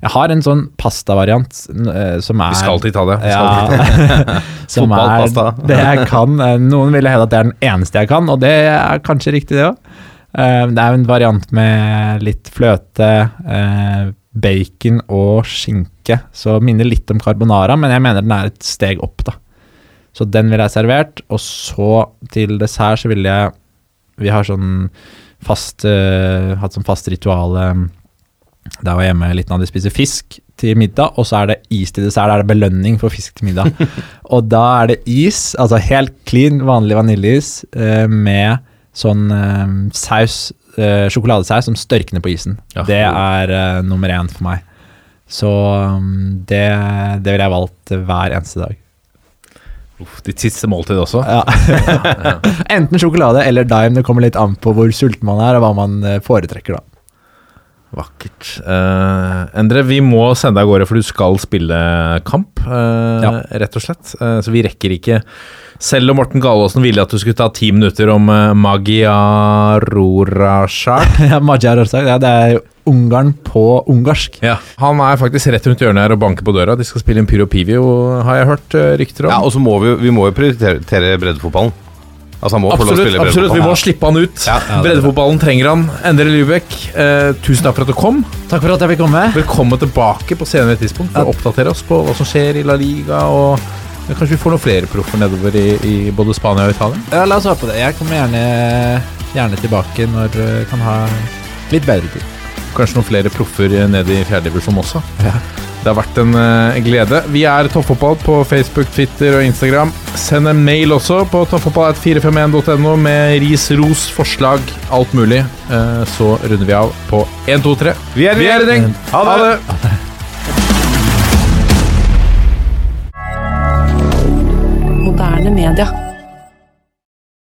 jeg har en sånn pastavariant uh, (laughs) som er Vi skal til Italia. Ja, som er det jeg kan. Eh, Noen ville hevde at det er den eneste jeg kan, og det er kanskje riktig, det òg. det er en variant med litt fløte, eh, bacon og skinke, så minner litt om carbonara, men jeg mener den er et steg opp, da. Så den ville jeg servert, og så til dessert så ville jeg Vi har sånn fast eh, hatt sånn fast ritual eh, der var hjemme litt når de spiser fisk til middag, og så er det is til dessert. Da er det belønning for fisk til middag. (laughs) og da er det is, altså helt clean, vanlig vaniljeis, eh, med sånn eh, saus, eh, sjokoladesaus som størkner på isen. Ja. Det er eh, nummer én for meg. Så um, det, det ville jeg valgt hver eneste dag. Uff, ditt siste måltid også. Ja. (laughs) (laughs) Enten sjokolade eller dime, det kommer litt an på hvor sulten man er, og hva man eh, foretrekker, da. Vakkert. Uh, Endre, vi må sende deg av gårde, for du skal spille kamp, uh, Ja. rett og slett. Uh, så vi rekker ikke Selv om Morten Galaasen ville at du skulle ta ti minutter om uh, Magyarorasjak (laughs) ja, Magyar ja, det er Ungarn på ungarsk. ja. Han er faktisk rett rundt hjørnet her og banker på døra. De skal spille en Pyro Pivio, har jeg hørt rykter om. Ja, og så må vi, vi må jo prioritere breddefotballen. Altså, han må få lov å Absolutt, spille absolutt, vi må slippe han ut. Ja, ja, Breddefotballen trenger han. Endre Lybekk, eh, tusen takk for at du kom. Takk for at jeg fikk komme. Velkommen tilbake på senere tidspunkt for å oppdatere oss på hva som skjer i La Liga. og Kanskje vi får noen flere proffer nedover i, i både Spania og Italia? Ja, la oss håpe det. Jeg kommer gjerne, gjerne tilbake når jeg kan ha litt bedre tid. Kanskje noen flere proffer ned i fjerdedivisjon også. Ja. Det har vært en uh, glede. Vi er Toppfotball på Facebook, Twitter og Instagram. Send en mail også på toppfotball.451.no med ris, ros, forslag, alt mulig. Uh, så runder vi av på 1, 2, 3. Vi er i Vi Ha det! Ha det! Moderne media.